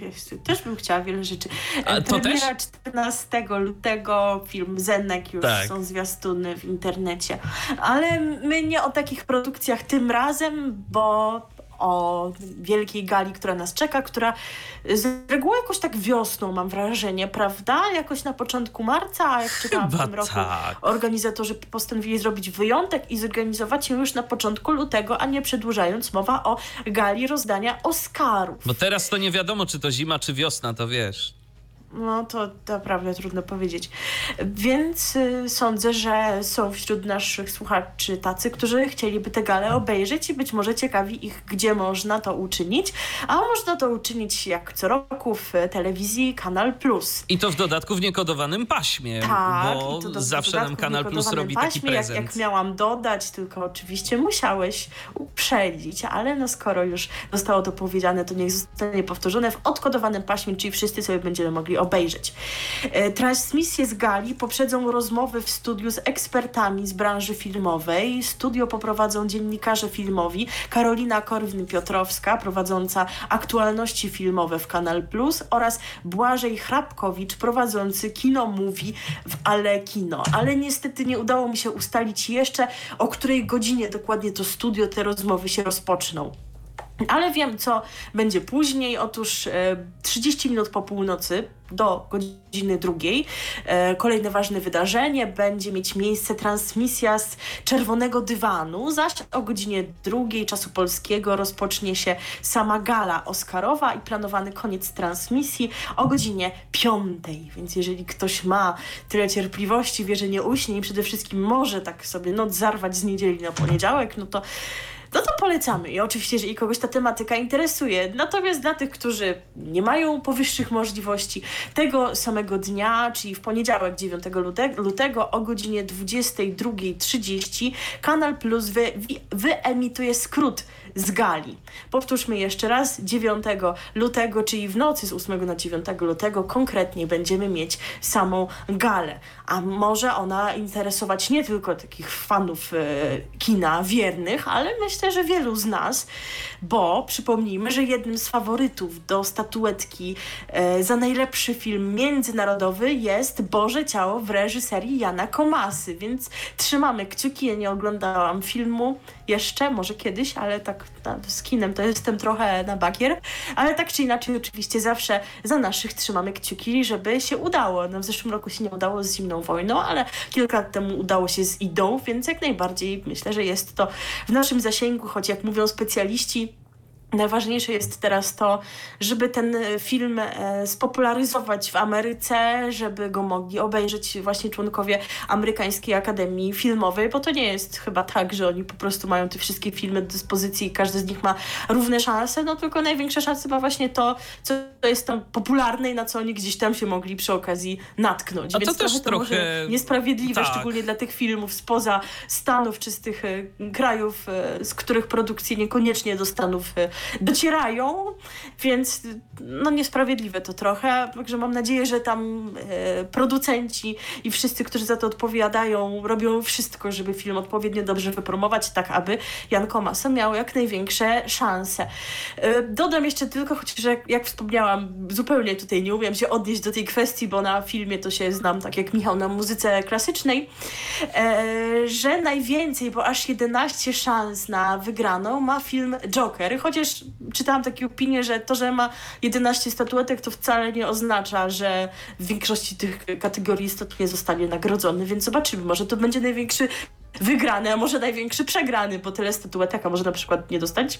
Jezu, Też bym chciała wiele rzeczy. A to Premiera 14 lutego, film Zenek, już Tak. są zwiastuny w internecie. Ale my nie o takich produkcjach tym razem, bo o wielkiej gali, która nas czeka, która z reguły jakoś tak wiosną, mam wrażenie, prawda? Jakoś na początku marca, a jak czytałam w tym roku, tak. organizatorzy postanowili zrobić wyjątek i zorganizować ją już na początku lutego, a nie przedłużając mowa o gali rozdania Oscarów. Bo teraz to nie wiadomo, czy to zima, czy wiosna, to wiesz. No to naprawdę trudno powiedzieć. Więc y, sądzę, że są wśród naszych słuchaczy tacy, którzy chcieliby tę galę obejrzeć i być może ciekawi ich, gdzie można to uczynić. A można to uczynić jak co roku w telewizji Kanal Plus. I to w dodatku w niekodowanym paśmie, Tak, bo do, zawsze nam Kanal Plus robi taki paśmie, jak, prezent. jak miałam dodać, tylko oczywiście musiałeś uprzedzić, ale no skoro już zostało to powiedziane, to niech zostanie powtórzone w odkodowanym paśmie, czyli wszyscy sobie będziemy mogli obejrzeć. E, Transmisje z gali poprzedzą rozmowy w studiu z ekspertami z branży filmowej. Studio poprowadzą dziennikarze filmowi Karolina Korwin-Piotrowska, prowadząca aktualności filmowe w Kanal Plus oraz Błażej Hrabkowicz, prowadzący Kino Mówi w Ale Kino. Ale niestety nie udało mi się ustalić jeszcze, o której godzinie dokładnie to studio, te rozmowy się rozpoczną. Ale wiem, co będzie później. Otóż e, 30 minut po północy do godziny drugiej. E, kolejne ważne wydarzenie będzie mieć miejsce transmisja z czerwonego dywanu, zaś o godzinie drugiej czasu polskiego rozpocznie się sama gala Oscarowa i planowany koniec transmisji o godzinie piątej. Więc jeżeli ktoś ma tyle cierpliwości, wie, że nie uśnie i przede wszystkim może tak sobie noc zarwać z niedzieli na poniedziałek, no to no to polecamy. I oczywiście, jeżeli kogoś ta tematyka interesuje. Natomiast dla tych, którzy nie mają powyższych możliwości, tego samego dnia, czyli w poniedziałek 9 lute- lutego o godzinie 22.30 Kanal Plus wy, wyemituje skrót z gali. Powtórzmy jeszcze raz, 9 lutego, czyli w nocy z 8 na 9 lutego konkretnie będziemy mieć samą galę. A może ona interesować nie tylko takich fanów e, kina wiernych, ale myślę, że wielu z nas, bo przypomnijmy, że jednym z faworytów do statuetki e, za najlepszy film międzynarodowy jest Boże Ciało w reżyserii Jana Komasy, więc trzymamy kciuki. Ja nie oglądałam filmu jeszcze, może kiedyś, ale tak na, z kinem to jestem trochę na bakier, ale tak czy inaczej oczywiście zawsze za naszych trzymamy kciuki, żeby się udało. No, w zeszłym roku się nie udało z Zimną Wojną, ale kilka lat temu udało się z Idą, więc jak najbardziej myślę, że jest to w naszym zasięgu, choć jak mówią specjaliści, Najważniejsze jest teraz to, żeby ten film e, spopularyzować w Ameryce, żeby go mogli obejrzeć właśnie członkowie Amerykańskiej Akademii Filmowej, bo to nie jest chyba tak, że oni po prostu mają te wszystkie filmy do dyspozycji i każdy z nich ma równe szanse, no tylko największe szanse ma właśnie to, co jest tam popularne i na co oni gdzieś tam się mogli przy okazji natknąć. A Więc to też trochę to trochę- niesprawiedliwe, tak. szczególnie dla tych filmów spoza Stanów czy z tych e, krajów, e, z których produkcje niekoniecznie do Stanów docierają, więc no niesprawiedliwe to trochę. Także mam nadzieję, że tam e, producenci i wszyscy, którzy za to odpowiadają, robią wszystko, żeby film odpowiednio dobrze wypromować, tak aby Jan Komasa miał jak największe szanse. E, dodam jeszcze tylko, chociaż jak, jak wspomniałam, zupełnie tutaj nie umiem się odnieść do tej kwestii, bo na filmie to się znam tak jak Michał na muzyce klasycznej, e, że najwięcej, bo aż 11 szans na wygraną ma film Joker, chociaż czytałam takie opinie, że to, że ma 11 statuetek, to wcale nie oznacza, że w większości tych kategorii statuet nie zostanie nagrodzony, więc zobaczymy, może to będzie największy wygrany, a może największy przegrany, bo tyle statuetek, a może na przykład nie dostać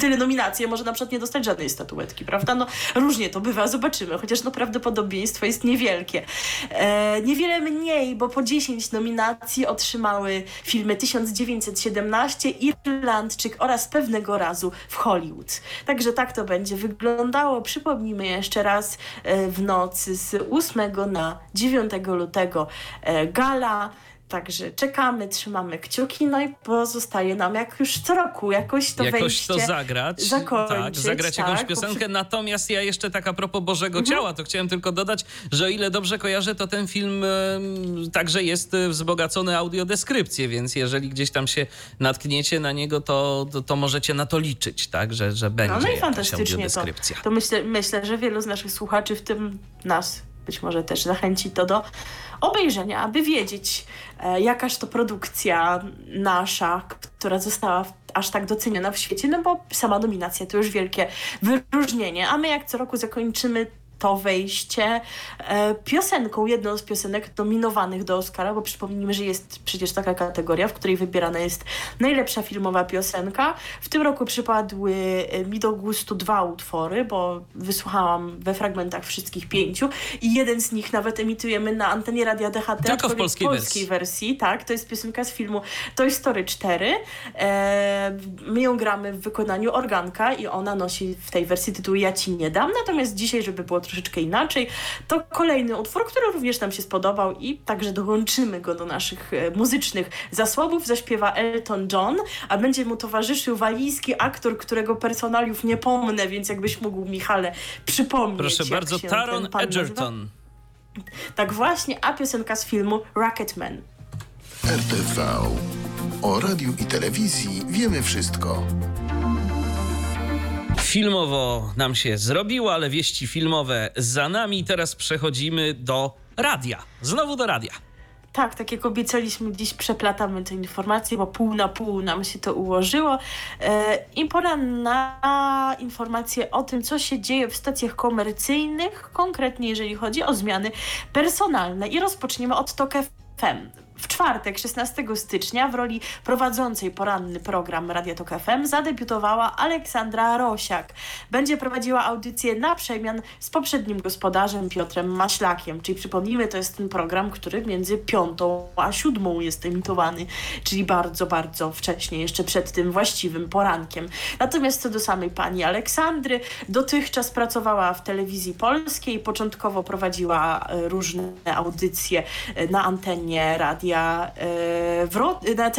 tyle nominacji, może na przykład nie dostać żadnej statuetki, prawda? No różnie to bywa, zobaczymy, chociaż no prawdopodobieństwo jest niewielkie. E, niewiele mniej, bo po 10 nominacji otrzymały filmy 1917, Irlandczyk oraz pewnego razu w Hollywood. Także tak to będzie wyglądało. Przypomnijmy jeszcze raz e, w nocy z 8 na 9 lutego e, gala. Także czekamy, trzymamy kciuki, no i pozostaje nam jak już co roku jakoś to jakoś wejście to zagrać. zakończyć, tak, zagrać tak, jakąś piosenkę. przy- Natomiast ja jeszcze tak a propos Bożego Ciała, to chciałem tylko dodać, że o ile dobrze kojarzę, to ten film em, także jest e, wzbogacony audiodeskrypcję, więc jeżeli gdzieś tam się natkniecie na niego, to, to, to możecie na to liczyć, tak, że, że będzie No, no i fantastycznie to. To myślę, myślę, że wielu z naszych słuchaczy, w tym nas, być może też zachęci to do obejrzenia, aby wiedzieć, e, jakaż to produkcja nasza, która została aż tak doceniona w świecie, no bo sama nominacja to już wielkie wyróżnienie. A my jak co roku zakończymy to wejście e, piosenką, jedną z piosenek nominowanych do Oscara, bo przypomnijmy, że jest przecież taka kategoria, w której wybierana jest najlepsza filmowa piosenka. W tym roku przypadły e, mi do gustu dwa utwory, bo wysłuchałam we fragmentach wszystkich pięciu i jeden z nich nawet emitujemy na antenie Radia DHT. Tylko w polskiej polskiej wersji. Tak, to jest piosenka z filmu Toy Story 4. E, my ją gramy w wykonaniu organka i ona nosi w tej wersji tytuł Ja Ci Nie Dam. Natomiast dzisiaj, żeby było troszeczkę inaczej, to kolejny utwór, który również nam się spodobał i także dołączymy go do naszych e, muzycznych zasobów. Zaśpiewa Elton John, a będzie mu towarzyszył walijski aktor, którego personaliów nie pomnę, więc jakbyś mógł, Michale, przypomnieć. Proszę jak bardzo, się Taron ten pan nazywa. Edgerton. Tak właśnie, a piosenka z filmu Rocketman. RTV. O radiu i telewizji wiemy wszystko. Filmowo nam się zrobiło, ale wieści filmowe za nami. Teraz przechodzimy do radia. Znowu do radia. Tak, tak jak obiecaliśmy, dziś przeplatamy te informacje, bo pół na pół nam się to ułożyło. E, I pora na informacje o tym, co się dzieje w stacjach komercyjnych, konkretnie jeżeli chodzi o zmiany personalne. I rozpoczniemy od TOK FM. W czwartek, 16 stycznia, w roli prowadzącej poranny program Radia Tok FM zadebiutowała Aleksandra Rosiak. Będzie prowadziła audycję na przemian z poprzednim gospodarzem Piotrem Maślakiem. Czyli przypomnijmy, to jest ten program, który między piątą a siódmą jest emitowany, czyli bardzo, bardzo wcześnie, jeszcze przed tym właściwym porankiem. Natomiast co do samej pani Aleksandry, dotychczas pracowała w telewizji polskiej, początkowo prowadziła e, różne audycje e, na antenie radia e, Wro- na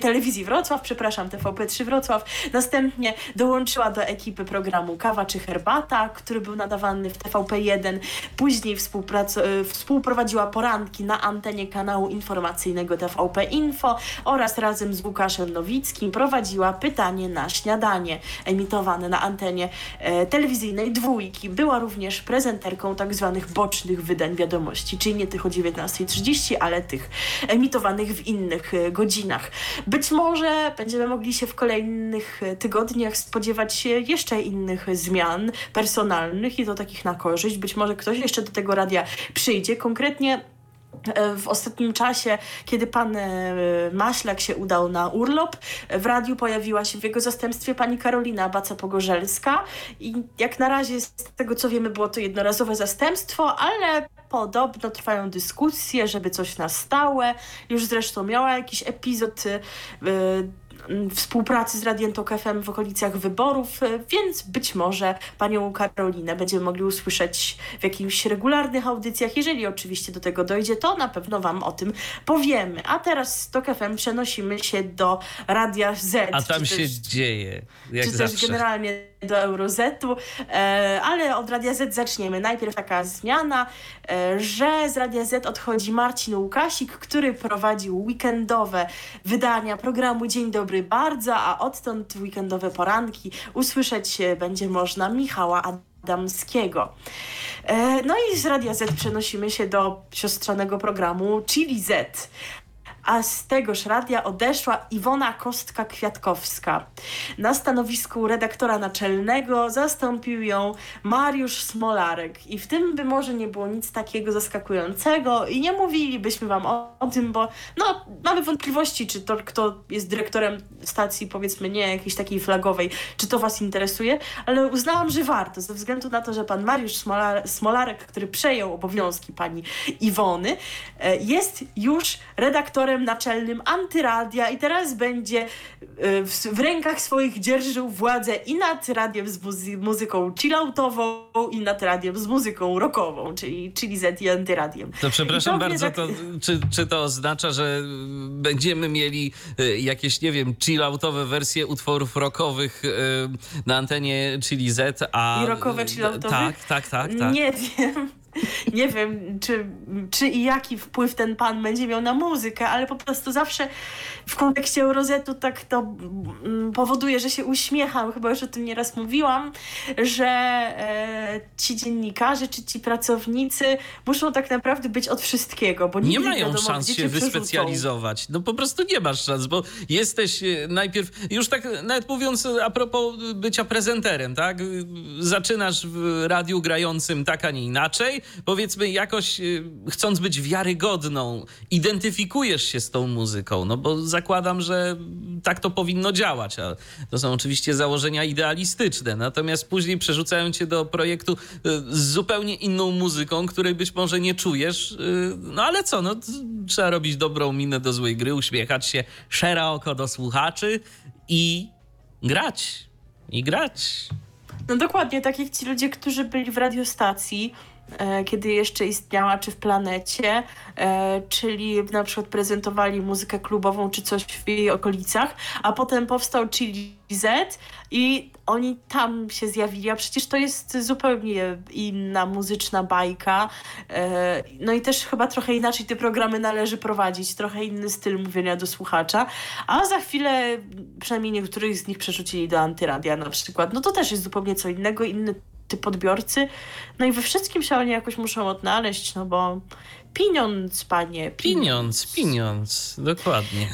telewizji Wrocław, przepraszam, TVP3 Wrocław. Następnie dołączyła do ekipy programu Kawa czy Herbata, który był nadawany w TVP1. Później e, współprowadziła poranki na antenie kanału informacyjnego TVP Info oraz razem z Łukaszem Nowickim prowadziła pytanie na śniadanie emitowane na antenie e, telewizyjnej dwójki. Była również prezenterką tak zwanych bocznych wydań wiadomości, czyli nie tych o 19.30, ale tych emitowanych w innych e, godzinach. Być może będziemy mogli się w kolejnych e, tygodniach spodziewać się jeszcze innych zmian personalnych i to takich na korzyść. Być może ktoś jeszcze do tego radia przyjdzie. Konkretnie w ostatnim czasie, kiedy pan e, Maślak się udał na urlop, w radiu pojawiła się w jego zastępstwie pani Karolina Baca-Pogorzelska i jak na razie z tego co wiemy było to jednorazowe zastępstwo, ale podobno trwają dyskusje, żeby coś na stałe. Już zresztą miała jakiś epizod yy, współpracy z Radiem Tok FM w okolicach wyborów, e, więc być może panią Karolinę będziemy mogli usłyszeć w jakichś regularnych audycjach. Jeżeli oczywiście do tego dojdzie, to na pewno wam o tym powiemy. A teraz z Tok FM przenosimy się do Radia Z. A tam się też, dzieje, jak czy zawsze. też generalnie do Eurozetu, e, ale od Radia Z zaczniemy. Najpierw taka zmiana, e, że z Radia Z odchodzi Marcin Łukasik, który prowadził weekendowe wydania programu Dzień Dobry Bardzo, a odtąd weekendowe poranki usłyszeć będzie można Michała Adamskiego. E, no i z Radia Z przenosimy się do siostrzanego programu Chili Z a z tegoż radia odeszła Iwona Kostka-Kwiatkowska. Na stanowisku redaktora naczelnego zastąpił ją Mariusz Smolarek i w tym by może nie było nic takiego zaskakującego i nie mówilibyśmy wam o, o tym, bo no, mamy wątpliwości, czy to kto jest dyrektorem stacji, powiedzmy nie jakiejś takiej flagowej, czy to was interesuje, ale uznałam, że warto, ze względu na to, że pan Mariusz Smolar Smolarek, który przejął obowiązki pani Iwony, e, jest już redaktorem naczelnym antyradia i teraz będzie e, w, w rękach swoich dzierżył władzę i nad radiem z muzy muzyką chilloutową i nad radiem z muzyką rockową, czyli, czyli Z i antyradiem. To przepraszam to bardzo, tak... to, czy, czy to oznacza, że będziemy mieli e, jakieś, nie wiem, chilloutowe wersje utworów rockowych e, na antenie Chili Z, a... I rockowe chilloutowe? Tak, tak, tak, tak. Nie wiem nie wiem, czy, czy i jaki wpływ ten pan będzie miał na muzykę, ale po prostu zawsze w kontekście Eurozetu tak to mm, powoduje, że się uśmiecham, chyba już o tym nieraz mówiłam, że e, ci dziennikarze czy ci pracownicy muszą tak naprawdę być od wszystkiego, bo nie mają wiadomo, szans się wyspecjalizować. No po prostu nie masz szans, bo jesteś e, najpierw, już tak nawet mówiąc a propos bycia prezenterem, tak? Zaczynasz w radiu grającym tak, a nie inaczej, powiedzmy jakoś y, chcąc być wiarygodną, identyfikujesz się z tą muzyką, no bo zakładam, że tak to powinno działać, a to są oczywiście założenia idealistyczne, natomiast później przerzucają cię do projektu y, z zupełnie inną muzyką, której być może nie czujesz, y, no ale co, no trzeba robić dobrą minę do złej gry, uśmiechać się, szera oko do słuchaczy i grać, i grać. No dokładnie, tak jak ci ludzie, którzy byli w radiostacji, kiedy jeszcze istniała, czy w planecie, e, czyli na przykład prezentowali muzykę klubową czy coś w jej okolicach, a potem powstał Chili Z i oni tam się zjawili, a przecież to jest zupełnie inna muzyczna bajka. E, no i też chyba trochę inaczej te programy należy prowadzić, trochę inny styl mówienia do słuchacza, a za chwilę przynajmniej niektórych z nich przerzucili do antyradia na przykład. No to też jest zupełnie co innego, inny typ odbiorcy. No i we wszystkim się oni jakoś muszą odnaleźć, no bo pieniądz, panie. Pieniądz, pieniądz, dokładnie.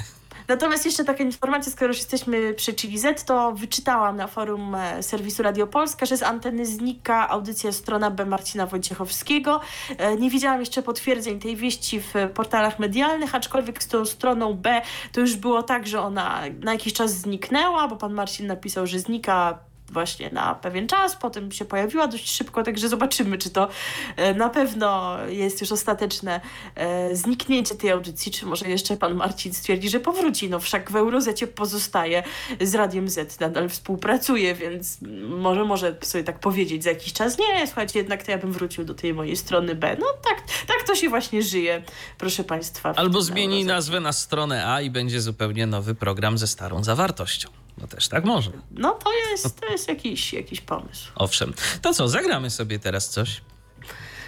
Natomiast jeszcze taka informacja, skoro już jesteśmy przy Chili Z, to wyczytałam na forum e, serwisu Radio Polska, że z anteny znika audycja strona B Marcina Wojciechowskiego. E, nie widziałam jeszcze potwierdzeń tej wieści w portalach medialnych, aczkolwiek z tą stroną B to już było tak, że ona na jakiś czas zniknęła, bo pan Marcin napisał, że znika właśnie na pewien czas, potem się pojawiła dość szybko, także zobaczymy, czy to e, na pewno jest już ostateczne e, zniknięcie tej audycji, czy może jeszcze pan Marcin stwierdzi, że powróci. No wszak w Eurozecie pozostaje z Radiem Z, nadal współpracuje, więc może może sobie tak powiedzieć za jakiś czas, nie, słuchajcie, jednak to ja bym wrócił do tej mojej strony B. No tak, tak to się właśnie żyje, proszę państwa. Albo zmieni nazwę na stronę A i będzie zupełnie nowy program ze starą zawartością. No też tak może. No to jest, to jest jakiś, jakiś pomysł. Owszem. To co, zagramy sobie teraz coś?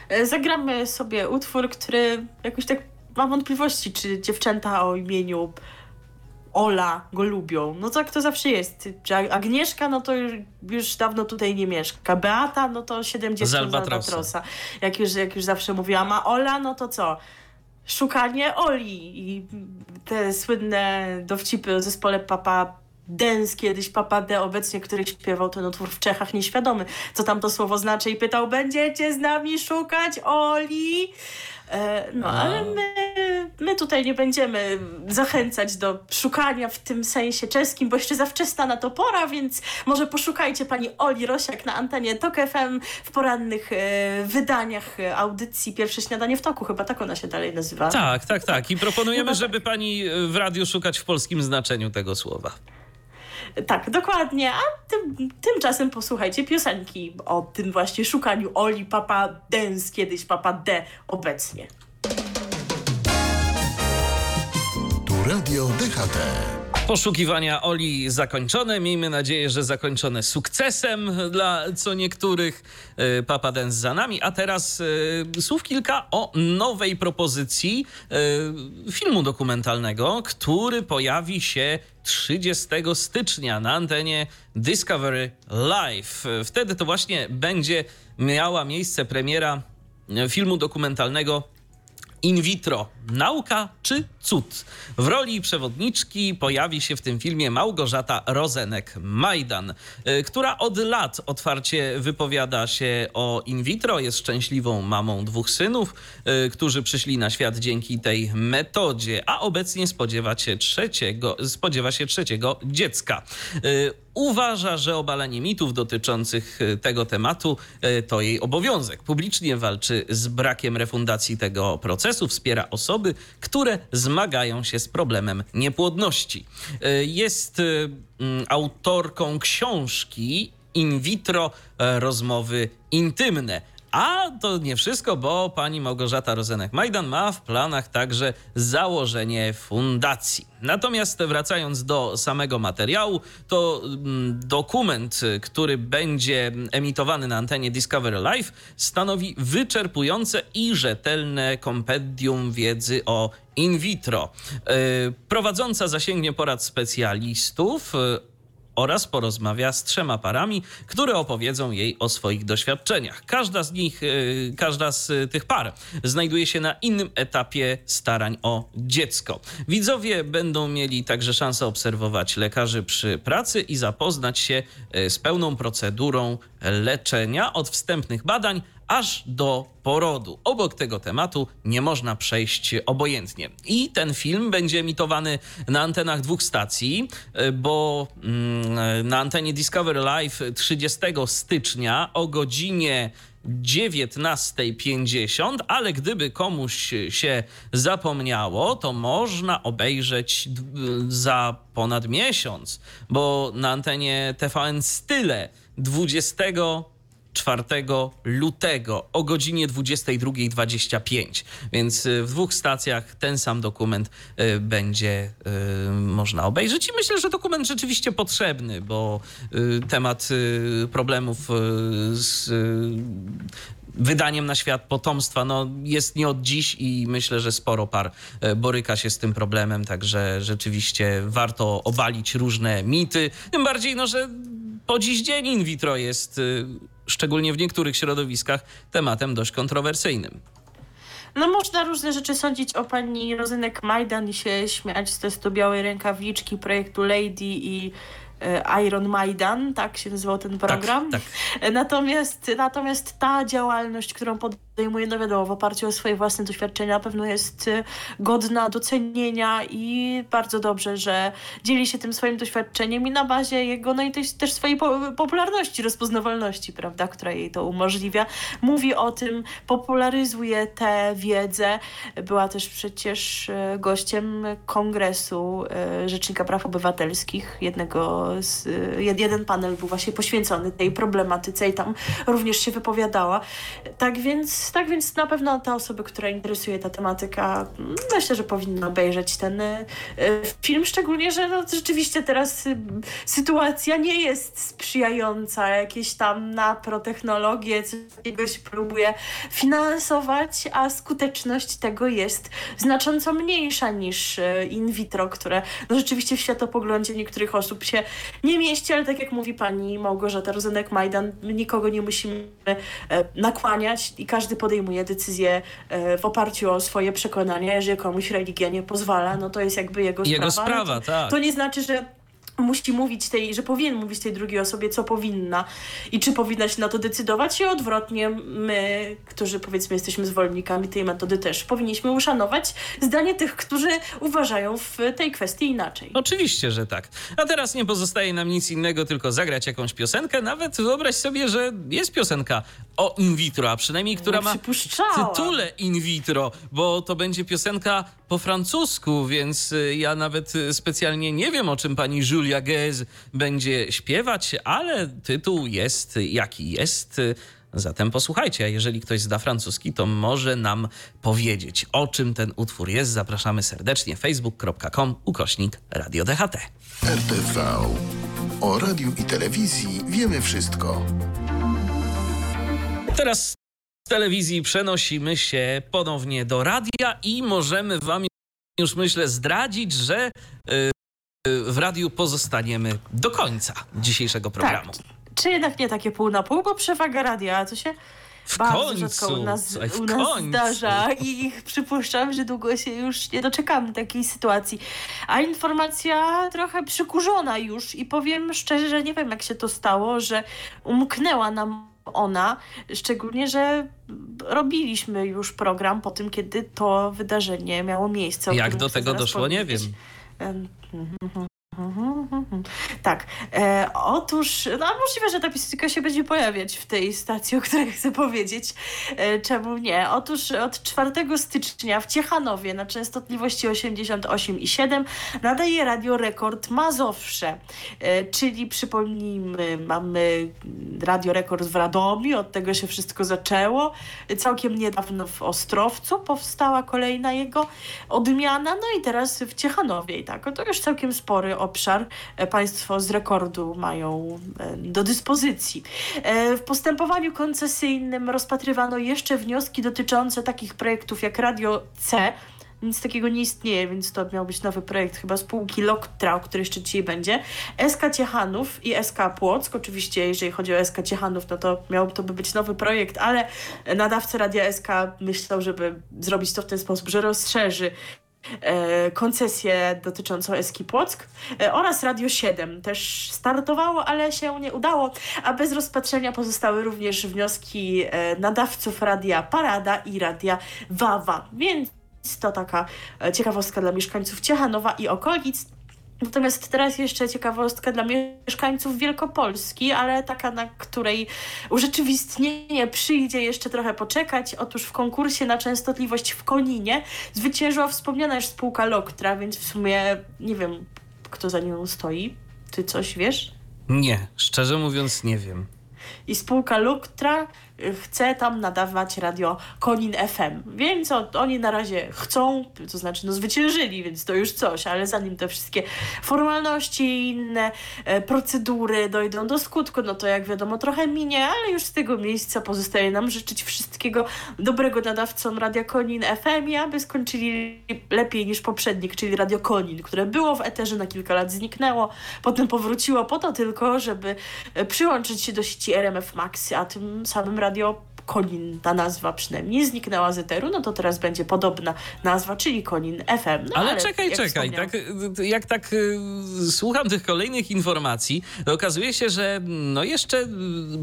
E, zagramy sobie utwór, który jakoś tak mam wątpliwości, czy dziewczęta o imieniu Ola go lubią. No tak to zawsze jest. Agnieszka, no to już, dawno tutaj nie mieszka. Beata, no to 70 z Albatrosa. Albatrosa. Jak już, jak już zawsze mówiłam. A Ola, no to co? Szukanie Oli i te słynne dowcipy o zespole Papa Dance kiedyś Papa D, obecnie który śpiewał ten utwór w Czechach, nieświadomy, co tam to słowo znaczy i pytał, będziecie z nami szukać Oli? E, no, ale my, my tutaj nie będziemy zachęcać do szukania w tym sensie czeskim, bo jeszcze za wczesna na to pora, więc może poszukajcie pani Oli Rosiak na antenie TOK FM w porannych e, wydaniach audycji Pierwsze Śniadanie w Toku, chyba tak ona się dalej nazywa. Tak, tak, tak. I proponujemy, tak. żeby pani w radiu szukać w polskim znaczeniu tego słowa. Tak, dokładnie. A tym, tymczasem posłuchajcie piosenki o tym właśnie szukaniu Oli Papa Dance, kiedyś Papa D obecnie. Tu Radio DHT. Poszukiwania Oli zakończone. Miejmy nadzieję, że zakończone sukcesem dla co niektórych. E, Papa Dance za nami. A teraz e, słów kilka o nowej propozycji e, filmu dokumentalnego, który pojawi się 30 stycznia na antenie Discovery Live. Wtedy to właśnie będzie miała miejsce premiera filmu dokumentalnego in vitro. Nauka czy cud? W roli przewodniczki pojawi się w tym filmie Małgorzata Rozenek-Majdan, y, która od lat otwarcie wypowiada się o in vitro. Jest szczęśliwą mamą dwóch synów, y, którzy przyszli na świat dzięki tej metodzie, a obecnie spodziewa się trzeciego, spodziewa się trzeciego dziecka. Uważa, że obalanie mitów dotyczących y, tego tematu y, to jej obowiązek. Publicznie walczy z brakiem refundacji tego procesu, wspiera osoby, które zmagają się z problemem niepłodności. Y, Jest autorką książki In vitro e, rozmowy intymne. A to nie wszystko, bo pani Małgorzata Rozenek-Majdan ma w planach także założenie fundacji. Natomiast wracając do samego materiału, to mm, dokument, który będzie emitowany na antenie Discovery Live, stanowi wyczerpujące i rzetelne kompendium wiedzy o in vitro. Yy, Prowadząca zasięgnie porad specjalistów. Oraz porozmawia z trzema parami, które opowiedzą jej o swoich doświadczeniach. Każda z nich, y, każda z y, tych par znajduje się na innym etapie starań o dziecko. Widzowie będą mieli także szansę obserwować lekarzy przy pracy i zapoznać się y, z pełną procedurą leczenia od wstępnych badań aż do porodu. Obok tego tematu nie można przejść obojętnie. I ten film będzie emitowany na antenach dwóch stacji, y, bo mm, na antenie Discovery Live 30 stycznia o godzinie 19.50, ale gdyby komuś się zapomniało, to można obejrzeć d- za ponad miesiąc, bo na antenie TVN Style 20 4 lutego o godzinie 22.25. Więc y, w dwóch stacjach ten sam dokument y, będzie y, można obejrzeć. I myślę, że dokument rzeczywiście potrzebny, bo temat problemów z wydaniem na świat potomstwa no, jest nie od dziś i myślę, że sporo par boryka się z tym problemem, także rzeczywiście warto obalić różne mity. Tym bardziej, no, że po dziś dzień in vitro jest, szczególnie w niektórych środowiskach, tematem dość kontrowersyjnym. No można różne rzeczy sądzić o pani Rozynek Majdan i się śmiać z testu białej rękawiczki projektu Lady i e, Iron Majdan, tak się nazywał ten program. tak. E, Natomiast, natomiast ta działalność, którą podejmuje, no wiadomo, w oparciu o swoje własne doświadczenia, na pewno jest e, godna docenienia i bardzo dobrze, że dzieli się tym swoim doświadczeniem i na bazie jego, no i też, też swojej po, popularności, rozpoznawalności, prawda, która jej to umożliwia. Mówi o tym, popularyzuje tę wiedzę. Była też przecież e, gościem Kongresu e, Rzecznika Praw Obywatelskich, jednego z, jed- jeden panel był właśnie poświęcony tej problematyce i tam również się wypowiadała. Tak więc, tak więc na pewno te osoby, które interesuje ta tematyka, myślę, że powinny obejrzeć ten e, film, szczególnie, że no, rzeczywiście teraz y, sytuacja nie jest sprzyjająca. Jakieś tam naprotechnologie, coś takiego się próbuje finansować, a skuteczność tego jest znacząco mniejsza niż e, in vitro, które no, rzeczywiście w światopoglądzie niektórych osób się nie mieści, ale tak jak mówi pani Małgorzata Rozenek-Majdan, nikogo nie musimy e, nakłaniać i każdy podejmuje decyzję e, w oparciu o swoje przekonania. Jeżeli komuś religia nie pozwala, no to jest jakby jego, Jego sprawa. sprawa, tak. to nie znaczy, że musi mówić tej, że powinien mówić tej drugiej osobie, co powinna i czy powinna się na to decydować i odwrotnie my, którzy powiedzmy jesteśmy zwolennikami tej metody też powinniśmy uszanować zdanie tych, którzy uważają w tej kwestii inaczej. Oczywiście, że tak. A teraz nie pozostaje nam nic innego, tylko zagrać jakąś piosenkę. Nawet wyobraź sobie, że jest piosenka o in vitro, a przynajmniej która ma tytule in vitro, bo to będzie piosenka po francusku, więc y, ja nawet y, specjalnie nie wiem, o czym pani Julia Gez będzie śpiewać, ale tytuł jest jaki jest. Zatem posłuchajcie, a jeżeli ktoś zda francuski, to może nam powiedzieć, o czym ten utwór jest. Zapraszamy serdecznie facebook.com ukośnik Radio DHT. RTV. O radiu i telewizji wiemy wszystko. Teraz z telewizji przenosimy się ponownie do radia i możemy wam już myślę zdradzić, że y, w radiu pozostaniemy do końca dzisiejszego programu. Tak. Czy jednak nie takie pół na pół, bo przewaga radia, to się w bardzo końcu, rzadko u nas, słuchaj, w u nas końcu. zdarza i przypuszczam, że długo się już nie doczekamy takiej sytuacji. A informacja trochę przykurzona już i powiem szczerze, że nie wiem jak się to stało, że umknęła nam ona, szczególnie, że robiliśmy już program po tym, kiedy to wydarzenie miało miejsce. Jak do tego doszło, nie powiedzieć. wiem. Tak. E, otóż, no możliwe, że ta piosenka się będzie pojawiać w tej stacji, o której chcę powiedzieć. E, czemu nie? Otóż od 4 stycznia w Ciechanowie na częstotliwości 88,7 nadaje Radio Rekord Mazowsze. E, czyli przypomnijmy, mamy Radio Rekord w Radomiu, od tego się wszystko zaczęło. Całkiem niedawno w Ostrowcu powstała kolejna jego odmiana, no i teraz w Ciechanowie i tak. To już całkiem spory obszar państwo z rekordu mają e, do dyspozycji. E, W postępowaniu koncesyjnym rozpatrywano jeszcze wnioski dotyczące takich projektów jak Radio C, nic takiego nie istnieje, więc to miał być nowy projekt chyba spółki Loktra, o której jeszcze dzisiaj będzie. SK Ciechanów i SK Płock. Oczywiście, jeżeli chodzi o SK Ciechanów, no to miałby to by być nowy projekt, ale nadawca Radia SK myślał, żeby zrobić to w ten sposób, że rozszerzy e, koncesję dotyczącą Eski Płock e, oraz Radio 7 też startowało, ale się nie udało, a bez rozpatrzenia pozostały również wnioski e, nadawców Radia Parada i Radia Wawa, więc to taka e, ciekawostka dla mieszkańców Ciechanowa i okolic. Natomiast teraz jeszcze ciekawostka dla mieszkańców Wielkopolski, ale taka, na której urzeczywistnienie przyjdzie jeszcze trochę poczekać. Otóż w konkursie na częstotliwość w Koninie zwyciężyła wspomniana już spółka Loktra, więc w sumie nie wiem, kto za nią stoi. Ty coś wiesz? Nie, szczerze mówiąc nie wiem. I spółka Loktra chce tam nadawać radio Konin FM. Więc o, oni na razie chcą, to znaczy no zwyciężyli, więc to już coś, ale zanim te wszystkie formalności i inne e, procedury dojdą do skutku, no to jak wiadomo trochę minie, ale już z tego miejsca pozostaje nam życzyć wszystkiego dobrego nadawcom Radia Konin FM i aby skończyli lepiej niż poprzednik, czyli Radio Konin, które było w eterze na kilka lat zniknęło, potem powróciło po to tylko, żeby e, przyłączyć się do sieci RMF Max, a tym samym Radio Konin, ta nazwa przynajmniej zniknęła z eteru, no to teraz będzie podobna nazwa, czyli Konin FM. No, ale, czekaj, jak czekaj. wspomniałam- Tak, jak tak y, słucham tych kolejnych informacji, to okazuje się, że no jeszcze y,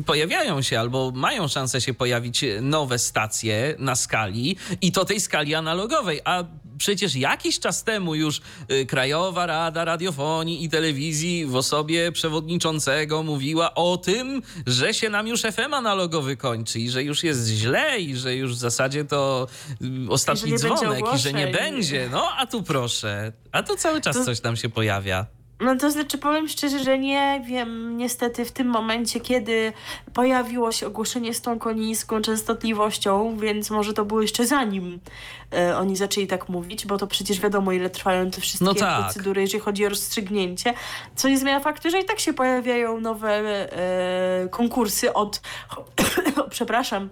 pojawiają się albo mają szansę się pojawić nowe stacje na skali i to tej skali analogowej, a przecież jakiś czas temu już y, Krajowa Rada Radiofonii i Telewizji w osobie przewodniczącego mówiła o tym, że się nam już FM analogowy kończy i że już jest źle i że już w zasadzie to y, ostatni dzwonek i że nie będzie. No, a tu proszę. A tu cały czas coś tam się pojawia. No to znaczy powiem szczerze, że nie wiem niestety w tym momencie, kiedy pojawiło się ogłoszenie z tą konińską częstotliwością, więc może to było jeszcze zanim e, oni zaczęli tak mówić, bo to przecież wiadomo ile trwają te wszystkie No tak. procedury, jeżeli chodzi o rozstrzygnięcie, co nie zmienia faktu, że i tak się pojawiają nowe e, konkursy od, przepraszam,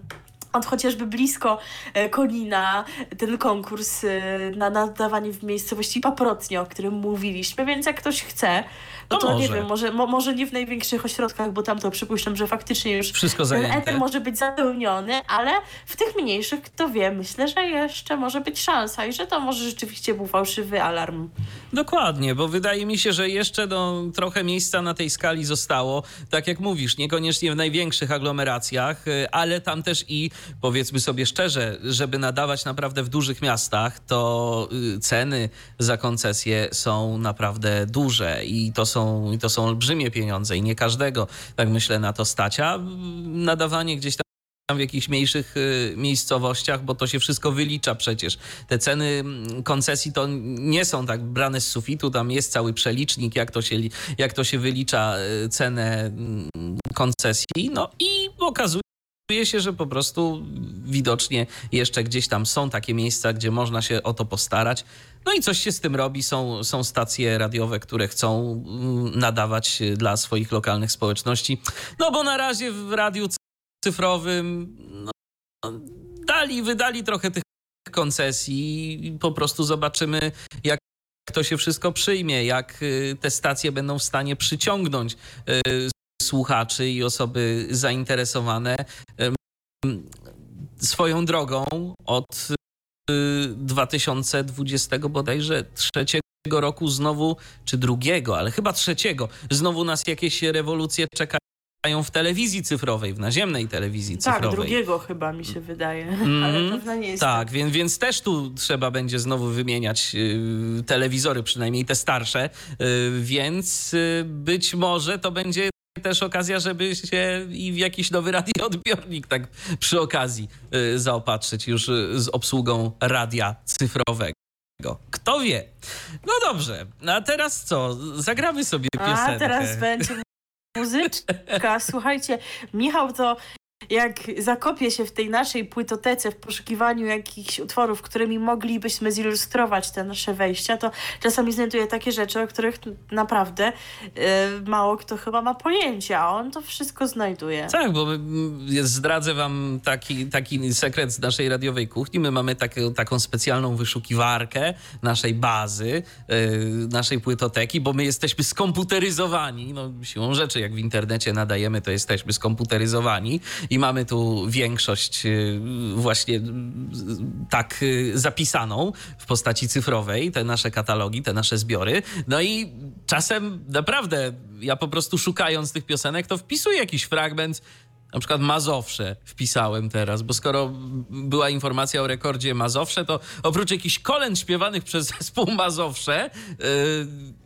Stąd chociażby blisko e, Konina ten konkurs e, na nadawanie w miejscowości Paprotnie, o którym mówiliśmy, więc jak ktoś chce, no to, To nie może. wiem, może, mo, może nie w największych ośrodkach, bo tam to przypuszczam, że faktycznie już Wszystko ten eter może być zapełniony, ale w tych mniejszych, kto wie, myślę, że jeszcze może być szansa i że to może rzeczywiście był fałszywy alarm. Dokładnie, bo wydaje mi się, że jeszcze no, trochę miejsca na tej skali zostało. Tak jak mówisz, niekoniecznie w największych aglomeracjach, y, ale tam też i powiedzmy sobie szczerze, żeby nadawać naprawdę w dużych miastach, to y, ceny za koncesje są naprawdę duże i to są, i to są olbrzymie pieniądze i nie każdego, tak myślę, na to stać. A nadawanie gdzieś tam w jakichś mniejszych y, miejscowościach, bo to się wszystko wylicza przecież. Te ceny mm, koncesji to nie są tak brane z sufitu, tam jest cały przelicznik, jak to się, jak to się wylicza y, cenę mm, koncesji. No i okazuje się, że po prostu widocznie jeszcze gdzieś tam są takie miejsca, gdzie można się o to postarać. No i coś się z tym robi. Są, są stacje radiowe, które chcą mm, nadawać dla swoich lokalnych społeczności. No bo na razie w radiu cyfrowym no, dali, wydali trochę tych koncesji i po prostu zobaczymy, jak to się wszystko przyjmie, jak y, te stacje będą w stanie przyciągnąć y, słuchaczy i osoby zainteresowane swoją drogą od y, 2020 bodajże trzeciego roku znowu, czy drugiego, ale chyba trzeciego, znowu nas jakieś rewolucje czekają w telewizji cyfrowej, w naziemnej telewizji Tak, cyfrowej. drugiego chyba mi się wydaje, Mhm. ale pewno nie jest Tak, więc, więc też tu trzeba będzie znowu wymieniać y, telewizory, przynajmniej te starsze, y, więc y, być może to będzie też okazja, żeby się i w jakiś nowy radioodbiornik tak przy okazji y, zaopatrzyć już y, z obsługą radia cyfrowego. Kto wie? No dobrze, a teraz co? Zagramy sobie piosenkę. A teraz będzie muzyczka. Słuchajcie, Michał to jak zakopie się w tej naszej płytotece w poszukiwaniu jakichś utworów, którymi moglibyśmy zilustrować te nasze wejścia, to czasami znajduje takie rzeczy, o których naprawdę e, mało kto chyba ma pojęcia, a on to wszystko znajduje. Tak, bo mm, zdradzę wam taki, taki sekret z naszej radiowej kuchni. My mamy taką specjalną wyszukiwarkę naszej bazy, yy, naszej płytoteki, bo my jesteśmy skomputeryzowani. No, siłą rzeczy, jak w internecie nadajemy, to jesteśmy skomputeryzowani i mamy tu większość yy, właśnie yy, tak yy, zapisaną w postaci cyfrowej, te nasze katalogi, te nasze zbiory. No i czasem naprawdę ja po prostu szukając tych piosenek, to wpisuję jakiś fragment. Na przykład Mazowsze wpisałem teraz, bo skoro była informacja o rekordzie Mazowsze, to oprócz jakichś kolęd śpiewanych przez zespół Mazowsze yy,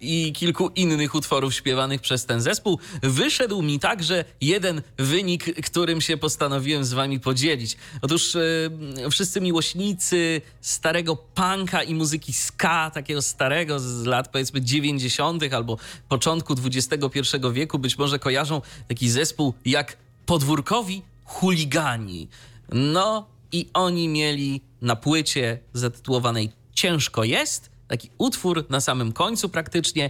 i kilku innych utworów śpiewanych przez ten zespół, wyszedł mi także jeden wynik, którym się postanowiłem z wami podzielić. Otóż yy, wszyscy miłośnicy starego punka i muzyki ska, takiego starego z lat powiedzmy 90. albo początku XXI wieku, być może kojarzą taki zespół jak podwórkowi chuligani. No i oni mieli na płycie zatytułowanej Ciężko jest, taki utwór na samym końcu praktycznie,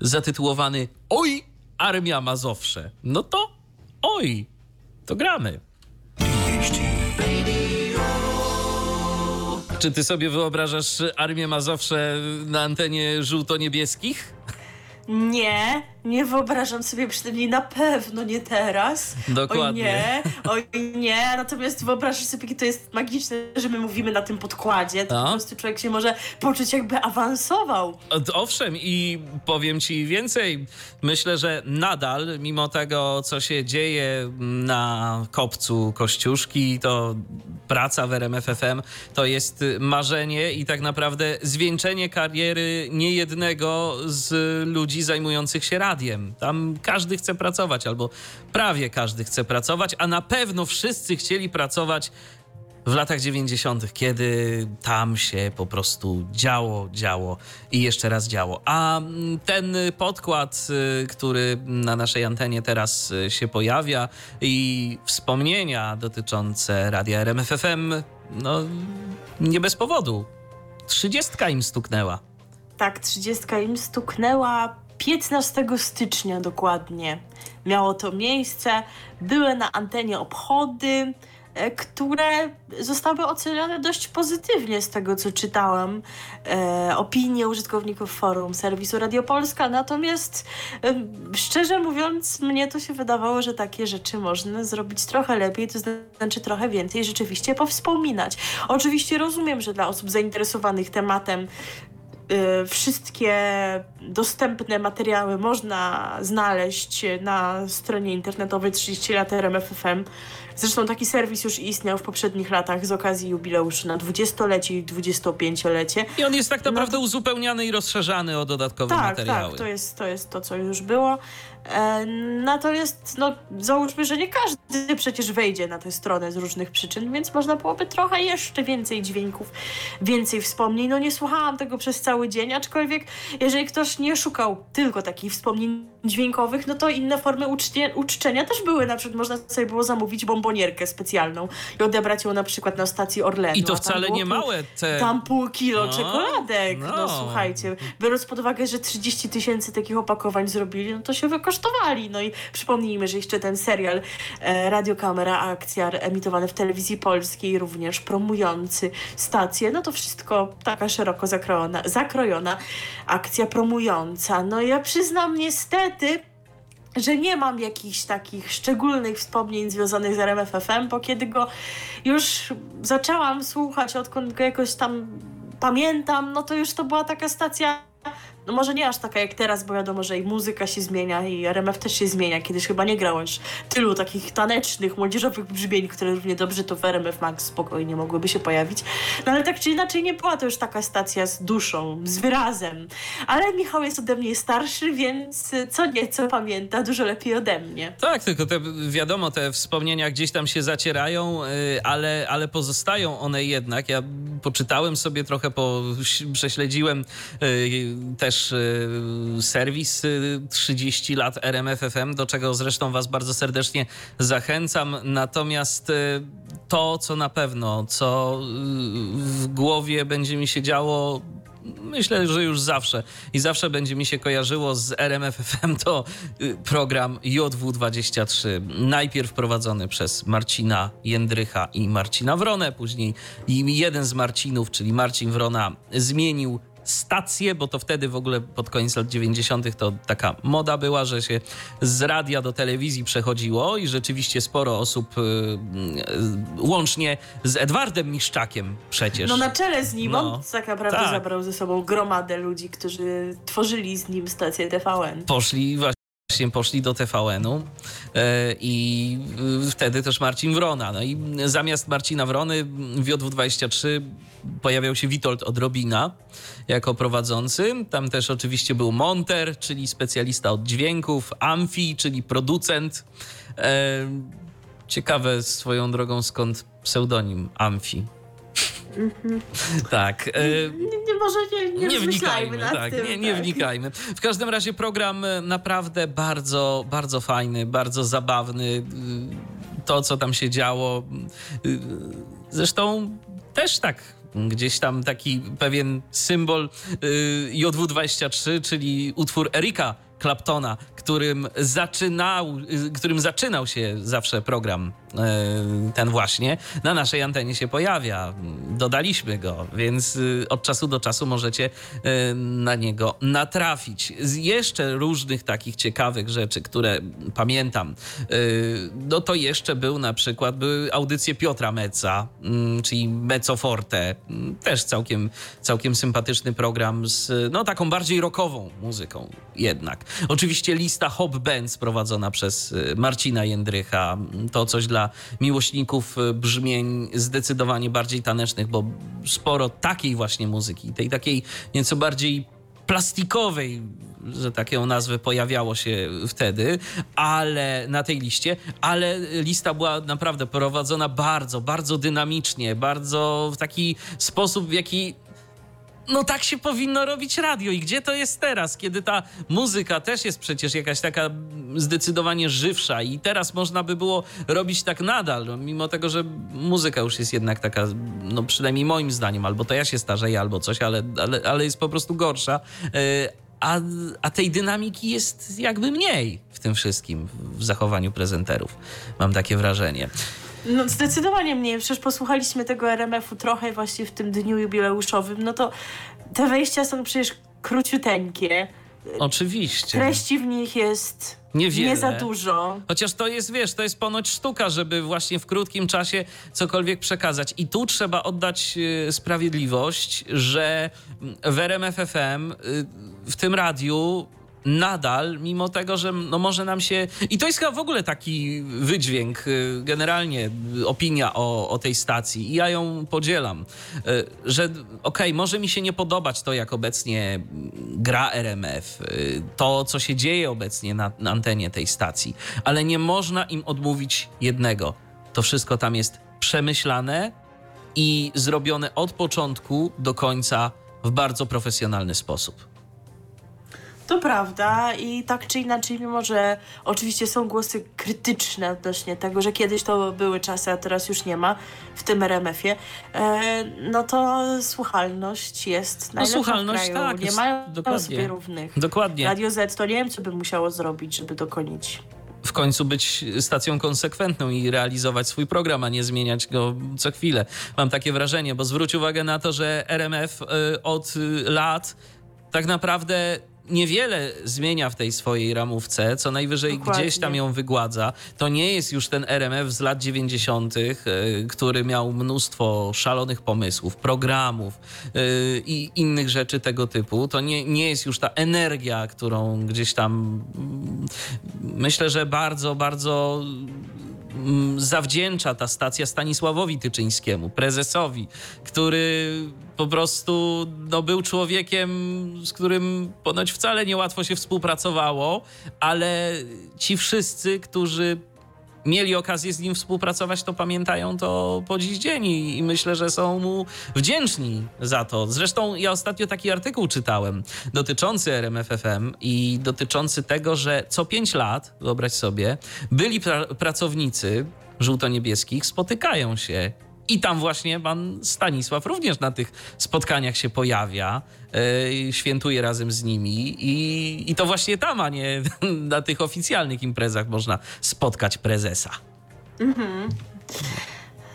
zatytułowany Oj, Armia Mazowsze. No to oj, to gramy. Czy ty sobie wyobrażasz Armię Mazowsze na antenie żółto-niebieskich? Nie, nie wyobrażam sobie przynajmniej na pewno nie teraz. Dokładnie. Oj nie, oj nie. Natomiast wyobrażasz sobie, jakie to jest magiczne, że my mówimy na tym podkładzie. To No. po prostu człowiek się może poczuć jakby awansował. Owszem, i powiem ci więcej. Myślę, że nadal, mimo tego, co się dzieje na kopcu Kościuszki, to praca w RMFFM to jest marzenie i tak naprawdę zwieńczenie kariery niejednego z ludzi zajmujących się radiem. Tam każdy chce pracować, albo prawie każdy chce pracować, a na pewno wszyscy chcieli pracować w latach 90., kiedy tam się po prostu działo, działo i jeszcze raz działo. A mm, ten podkład, y, który na naszej antenie teraz y, się pojawia i wspomnienia dotyczące radia RMFFM, no nie bez powodu. Trzydziestka im stuknęła. Tak, 30 im stuknęła 15 stycznia dokładnie. Miało to miejsce, były na antenie obchody e, które zostały ocenione dość pozytywnie z tego, co czytałam. E, opinie użytkowników forum serwisu Radio Polska, natomiast e, szczerze mówiąc, mnie to się wydawało, że takie rzeczy można zrobić trochę lepiej, to znaczy trochę więcej rzeczywiście powspominać. Oczywiście rozumiem, że dla osób zainteresowanych tematem wszystkie dostępne materiały można znaleźć na stronie internetowej 30 lat RMFFM. Zresztą taki serwis już istniał w poprzednich latach z okazji jubileuszu na 20-lecie i 25-lecie. I on jest tak naprawdę no, uzupełniany i rozszerzany o dodatkowe tak, materiały. Tak, to jest, to jest to, co już było. E, natomiast no, załóżmy, że nie każdy przecież wejdzie na tę stronę z różnych przyczyn, więc można byłoby trochę jeszcze więcej dźwięków, więcej wspomnień. No nie słuchałam tego przez cały dzień, aczkolwiek jeżeli ktoś nie szukał tylko takich wspomnień dźwiękowych, no to inne formy uczcie, uczczenia też były. Na przykład można sobie było zamówić bombonierkę specjalną i odebrać ją na przykład na stacji Orlenu. I to wcale nie pół, małe te... Tam pół kilo no, czekoladek. No. no. słuchajcie, biorąc pod uwagę, że 30 tysięcy takich opakowań zrobili, no to się wykosztowali. No i przypomnijmy, że jeszcze ten serial e, Radiokamera Akcja emitowany w telewizji polskiej, również promujący stację, no to wszystko taka szeroko zakrojona, zakrojona akcja promująca. No ja przyznam niestety, że nie mam jakichś takich szczególnych wspomnień związanych z RMFFM, bo kiedy go już zaczęłam słuchać, odkąd go jakoś tam pamiętam, no to już to była taka stacja no może nie aż taka jak teraz, bo wiadomo, że i muzyka się zmienia i RMF też się zmienia. Kiedyś chyba nie grałeś tylu takich tanecznych, młodzieżowych brzmień, które równie dobrze to w RMF Max spokojnie mogłyby się pojawić. No ale tak czy inaczej nie była to już taka stacja z duszą, z wyrazem. Ale Michał jest ode mnie starszy, więc co nieco pamięta dużo lepiej ode mnie. Tak, tylko te, wiadomo, te wspomnienia gdzieś tam się zacierają, y, ale, ale pozostają one jednak. Ja poczytałem sobie trochę, po, prześledziłem y, też też y, serwis 30 y, lat RMFFM, do czego zresztą Was bardzo serdecznie zachęcam. Natomiast y, to, co na pewno, co w głowie będzie mi się działo myślę, że już zawsze i zawsze będzie mi się kojarzyło z RMFFM to program JW23. Najpierw prowadzony przez Marcina Jędrycha i Marcina Wronę, później jeden z Marcinów, czyli Marcin Wrona zmienił stacje, bo to wtedy w ogóle pod koniec lat 90. to taka moda była, że się z radia do telewizji przechodziło i rzeczywiście sporo osób, y, y, łącznie z Edwardem Miszczakiem przecież. No na czele z nim, no, on tak naprawdę tak. zabrał ze sobą gromadę ludzi, którzy tworzyli z nim stację TVN. Poszli właśnie właśnie poszli do TVN-u e, i wtedy też Marcin Wrona. No i zamiast Marcina Wrony w JW23 pojawiał się Witold Odrobina jako prowadzący. Tam też oczywiście był Monter, czyli specjalista od dźwięków, Amfi, czyli producent. E, ciekawe swoją drogą skąd pseudonim Amfi. Mhm. Tak. E, nie, może nie, nie, nie wnikajmy, tak, tym, nie, nie tak. wnikajmy. W każdym razie program e, naprawdę bardzo, bardzo fajny, bardzo zabawny. E, to, co tam się działo. Zresztą też tak gdzieś tam taki pewien symbol JW23, czyli utwór Erika Claptona, którym zaczynał, którym zaczynał się zawsze program ten właśnie, na naszej antenie się pojawia. Dodaliśmy go, więc e, od czasu do czasu możecie e, na niego natrafić. Z jeszcze różnych takich ciekawych rzeczy, które pamiętam, no to jeszcze był na przykład były audycje Piotra Meca, mm, czyli Meco Forte, też całkiem, całkiem sympatyczny program z no taką bardziej rockową muzyką jednak. Oczywiście lista Hop Bands prowadzona przez y, Marcina Jędrycha. To coś dla miłośników y, brzmień zdecydowanie bardziej tanecznych, bo sporo takiej właśnie muzyki, tej takiej nieco bardziej plastikowej, że taką nazwę pojawiało się wtedy, ale na tej liście, ale lista była naprawdę prowadzona bardzo, bardzo dynamicznie, bardzo w taki sposób, w jaki no tak się powinno robić radio. I gdzie to jest teraz, kiedy ta muzyka też jest przecież jakaś taka zdecydowanie żywsza i teraz można by było robić tak nadal, no, mimo tego, że muzyka już jest jednak taka, no przynajmniej moim zdaniem, albo to ja się starzeję, albo coś, ale, ale, ale jest po prostu gorsza. E, a, a tej dynamiki jest jakby mniej w tym wszystkim, w zachowaniu prezenterów. Mam takie wrażenie. No zdecydowanie mniej. Przecież posłuchaliśmy tego RMF-u trochę właśnie w tym dniu jubileuszowym. No to te wejścia są przecież króciuteńkie. Oczywiście. Treści w nich jest Niewiele. nie za dużo. Chociaż to jest, wiesz, to jest ponoć sztuka, żeby właśnie w krótkim czasie cokolwiek przekazać. I tu trzeba oddać y, sprawiedliwość, że w RMF FM, y, w tym radiu nadal, mimo tego, że no może nam się... I to jest chyba w ogóle taki wydźwięk, y, generalnie opinia o, o tej stacji. I ja ją podzielam, y, że okej, okay, może mi się nie podobać to, jak obecnie gra RMF, y, to, co się dzieje obecnie na, na antenie tej stacji, ale nie można im odmówić jednego. To wszystko tam jest przemyślane i zrobione od początku do końca w bardzo profesjonalny sposób. To prawda i tak czy inaczej, mimo że oczywiście są głosy krytyczne odnośnie tego, że kiedyś to były czasy, a teraz już nie ma w tym RMF-ie, e, no to słuchalność jest najlepsza no, słuchalność, w kraju. tak, nie mają dokładnie. sobie równych. Dokładnie. Radio Z to nie wiem, co by musiało zrobić, żeby dokonić w końcu być stacją konsekwentną i realizować swój program, a nie zmieniać go co chwilę. Mam takie wrażenie, bo zwróć uwagę na to, że RMF y, od lat tak naprawdę niewiele zmienia w tej swojej ramówce, co najwyżej Dokładnie. gdzieś tam ją wygładza. To nie jest już ten RMF z lat 90., yy, który miał mnóstwo szalonych pomysłów, programów yy, i innych rzeczy tego typu. To nie, nie jest już ta energia, którą gdzieś tam yy, myślę, że bardzo, bardzo mm, zawdzięcza ta stacja Stanisławowi Tyczyńskiemu, prezesowi, który po prostu no, był człowiekiem, z którym ponoć wcale niełatwo się współpracowało, ale ci wszyscy, którzy mieli okazję z nim współpracować, to pamiętają to po dziś dzień i myślę, że są mu wdzięczni za to. Zresztą ja ostatnio taki artykuł czytałem dotyczący RMFFM i dotyczący tego, że co pięć lat, wyobraź sobie, byli pra pracownicy żółto-niebieskich spotykają się i tam właśnie pan Stanisław również na tych spotkaniach się pojawia, yy, świętuje razem z nimi i, i to właśnie tam, a nie na tych oficjalnych imprezach można spotkać prezesa. Mhm.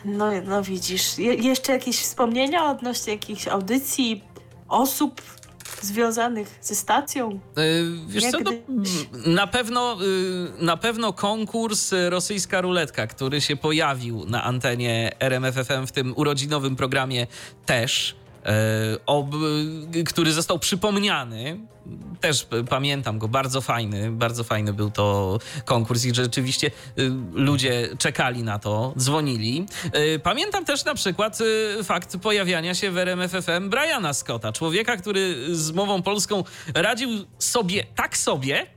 No, no widzisz, Je jeszcze jakieś wspomnienia odnośnie jakichś audycji, osób związanych ze stacją? Yy, wiesz co, no, na, pewno, yy, na pewno konkurs Rosyjska Ruletka, który się pojawił na antenie RMFFM w tym urodzinowym programie też E, ob, który został przypomniany. Też pamiętam go, bardzo fajny, bardzo fajny był to konkurs i rzeczywiście y, ludzie czekali na to, dzwonili. Y, pamiętam też na przykład y, fakt pojawiania się w RMFFM Briana Scotta, człowieka, który z mową polską radził sobie tak sobie,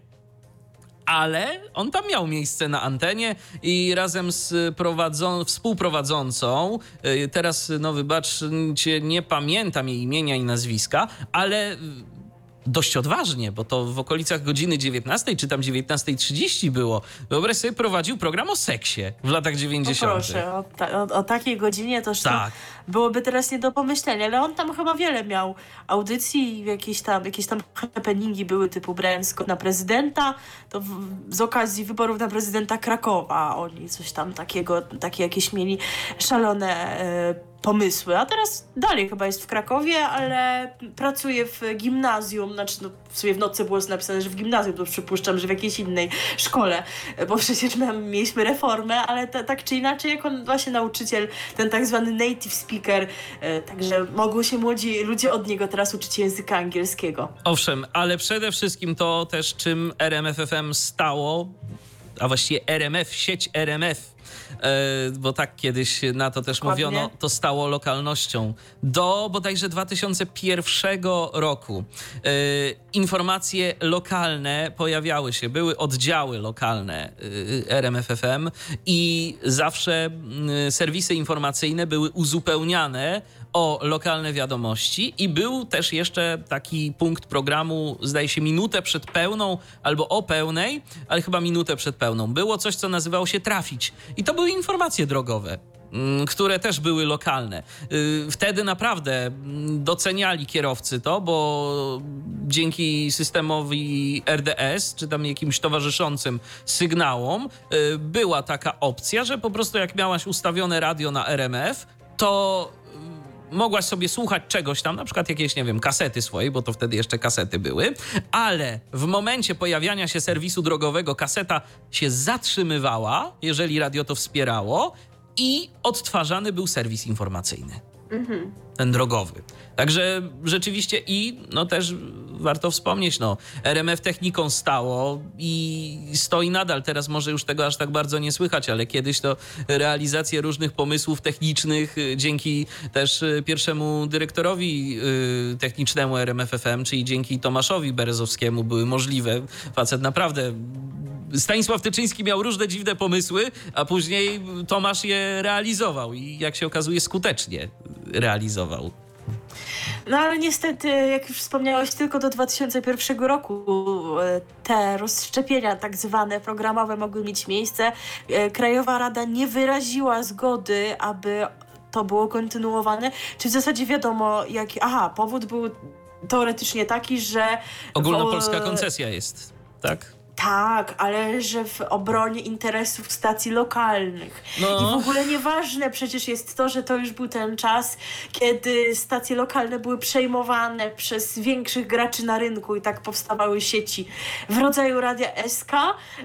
ale on tam miał miejsce na antenie i razem z prowadzą, współprowadzącą, y, teraz no wybaczcie, nie pamiętam jej imienia i nazwiska, ale dość odważnie, bo to w okolicach godziny 19 czy tam 19.30 było. Wyobraź sobie, prowadził program o seksie w latach 90. O proszę, o, ta, o, o takiej godzinie to tak. byłoby teraz nie do pomyślenia, ale on tam chyba wiele miał audycji, jakieś tam, jakieś tam happeningi były typu Bręsko na prezydenta, to w, z okazji wyborów na prezydenta Krakowa oni coś tam takiego, takie jakieś mieli szalone e, pomysły. A teraz dalej chyba jest w Krakowie, ale pracuje w gimnazjum, znaczy no, w sumie w nocy było napisane, że w gimnazjum, to przypuszczam, że w jakiejś innej szkole, bo przecież my mieliśmy reformę, ale tak czy inaczej, jako właśnie nauczyciel, ten tak zwany native speaker, e, także mogą się młodzi ludzie od niego teraz uczyć języka angielskiego. Owszem, ale przede wszystkim to też czym RMFFM stało, a właściwie RMF, sieć RMF bo tak kiedyś na to też Dokładnie. mówiono, to stało lokalnością. Do bodajże 2001 roku e, informacje lokalne pojawiały się, były oddziały lokalne e, RMFFM i zawsze serwisy informacyjne były uzupełniane o lokalne wiadomości i był też jeszcze taki punkt programu, zdaje się, minutę przed pełną albo o pełnej, ale chyba minutę przed pełną. Było coś, co nazywało się trafić i to były informacje drogowe mm, które też były lokalne. Y, wtedy naprawdę mm, doceniali kierowcy to, bo dzięki systemowi RDS, czy tam jakimś towarzyszącym sygnałom, y, była taka opcja, że po prostu jak miałaś ustawione radio na RMF, to mogłaś sobie słuchać czegoś tam, na przykład jakieś, nie wiem, kasety swojej, bo to wtedy jeszcze kasety były, ale w momencie pojawiania się serwisu drogowego kaseta się zatrzymywała, jeżeli radio to wspierało i odtwarzany był serwis informacyjny. Mhm. Ten drogowy. Także rzeczywiście i no też warto wspomnieć, no RMF techniką stało i stoi nadal. Teraz może już tego aż tak bardzo nie słychać, ale kiedyś to realizację różnych pomysłów technicznych y, dzięki też y, pierwszemu dyrektorowi y, technicznemu RMF FM, czyli dzięki Tomaszowi Berezowskiemu były możliwe. Facet naprawdę Stanisław Tyczyński miał różne dziwne pomysły, a później Tomasz je realizował i jak się okazuje skutecznie realizował. No ale niestety, jak już wspomniałeś, tylko do 2001 roku e, te rozszczepienia tak zwane programowe mogły mieć miejsce. E, Krajowa Rada nie wyraziła zgody, aby to było kontynuowane. Czy w zasadzie wiadomo, jaki. Aha, powód był teoretycznie taki, że. Ogólnopolska koncesja jest, tak? Tak, ale że w obronie interesów stacji lokalnych. No. I w ogóle nieważne przecież jest to, że to już był ten czas, kiedy stacje lokalne były przejmowane przez większych graczy na rynku i tak powstawały sieci w rodzaju radia SK.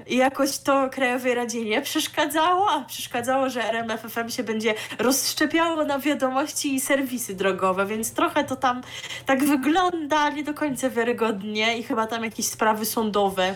I jakoś to Krajowej Radzie nie przeszkadzało, a przeszkadzało, że RMF FM się będzie rozszczepiało na wiadomości i serwisy drogowe, więc trochę to tam tak wygląda nie do końca wiarygodnie i chyba tam jakieś sprawy sądowe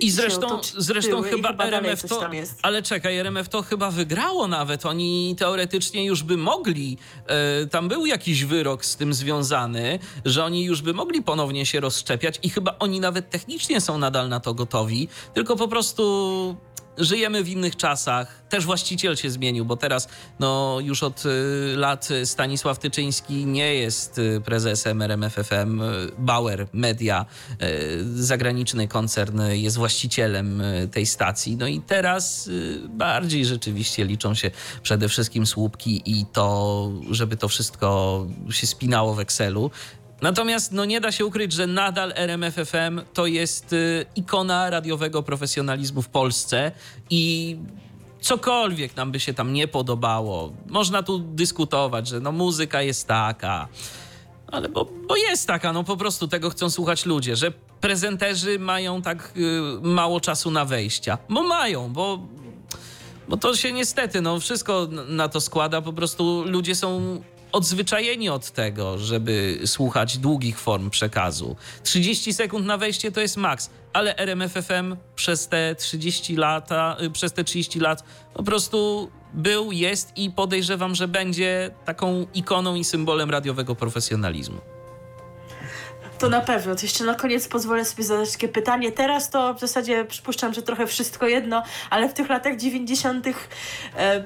i zresztą, zresztą chyba, chyba RMF to. Ale czekaj, RMF to chyba wygrało nawet. Oni teoretycznie już by mogli. E, tam był jakiś wyrok z tym związany, że oni już by mogli ponownie się rozszczepiać i chyba oni nawet technicznie są nadal na to gotowi. Tylko po prostu żyjemy w innych czasach. Też właściciel się zmienił, bo teraz no, już od y, lat Stanisław Tyczyński nie jest y, prezesem RMFFM. Bauer Media, y, zagraniczny koncern, jest właścicielem tej stacji. No i teraz bardziej rzeczywiście liczą się przede wszystkim słupki i to, żeby to wszystko się spinało w Excelu. Natomiast no, nie da się ukryć, że nadal RMFFM to jest y, ikona radiowego profesjonalizmu w Polsce i cokolwiek nam by się tam nie podobało, można tu dyskutować, że no muzyka jest taka, ale bo, bo jest taka, no po prostu tego chcą słuchać ludzie, że prezenterzy mają tak y, mało czasu na wejścia. Bo mają, bo, bo to się niestety, no wszystko na to składa, po prostu ludzie są odzwyczajeni od tego, żeby słuchać długich form przekazu. 30 sekund na wejście to jest maks, ale RMFFM przez te 30 lata, y, przez te 30 lat po prostu był, jest i podejrzewam, że będzie taką ikoną i symbolem radiowego profesjonalizmu. To na pewno. To jeszcze na koniec pozwolę sobie zadać takie pytanie. Teraz to w zasadzie przypuszczam, że trochę wszystko jedno, ale w tych latach 90. E,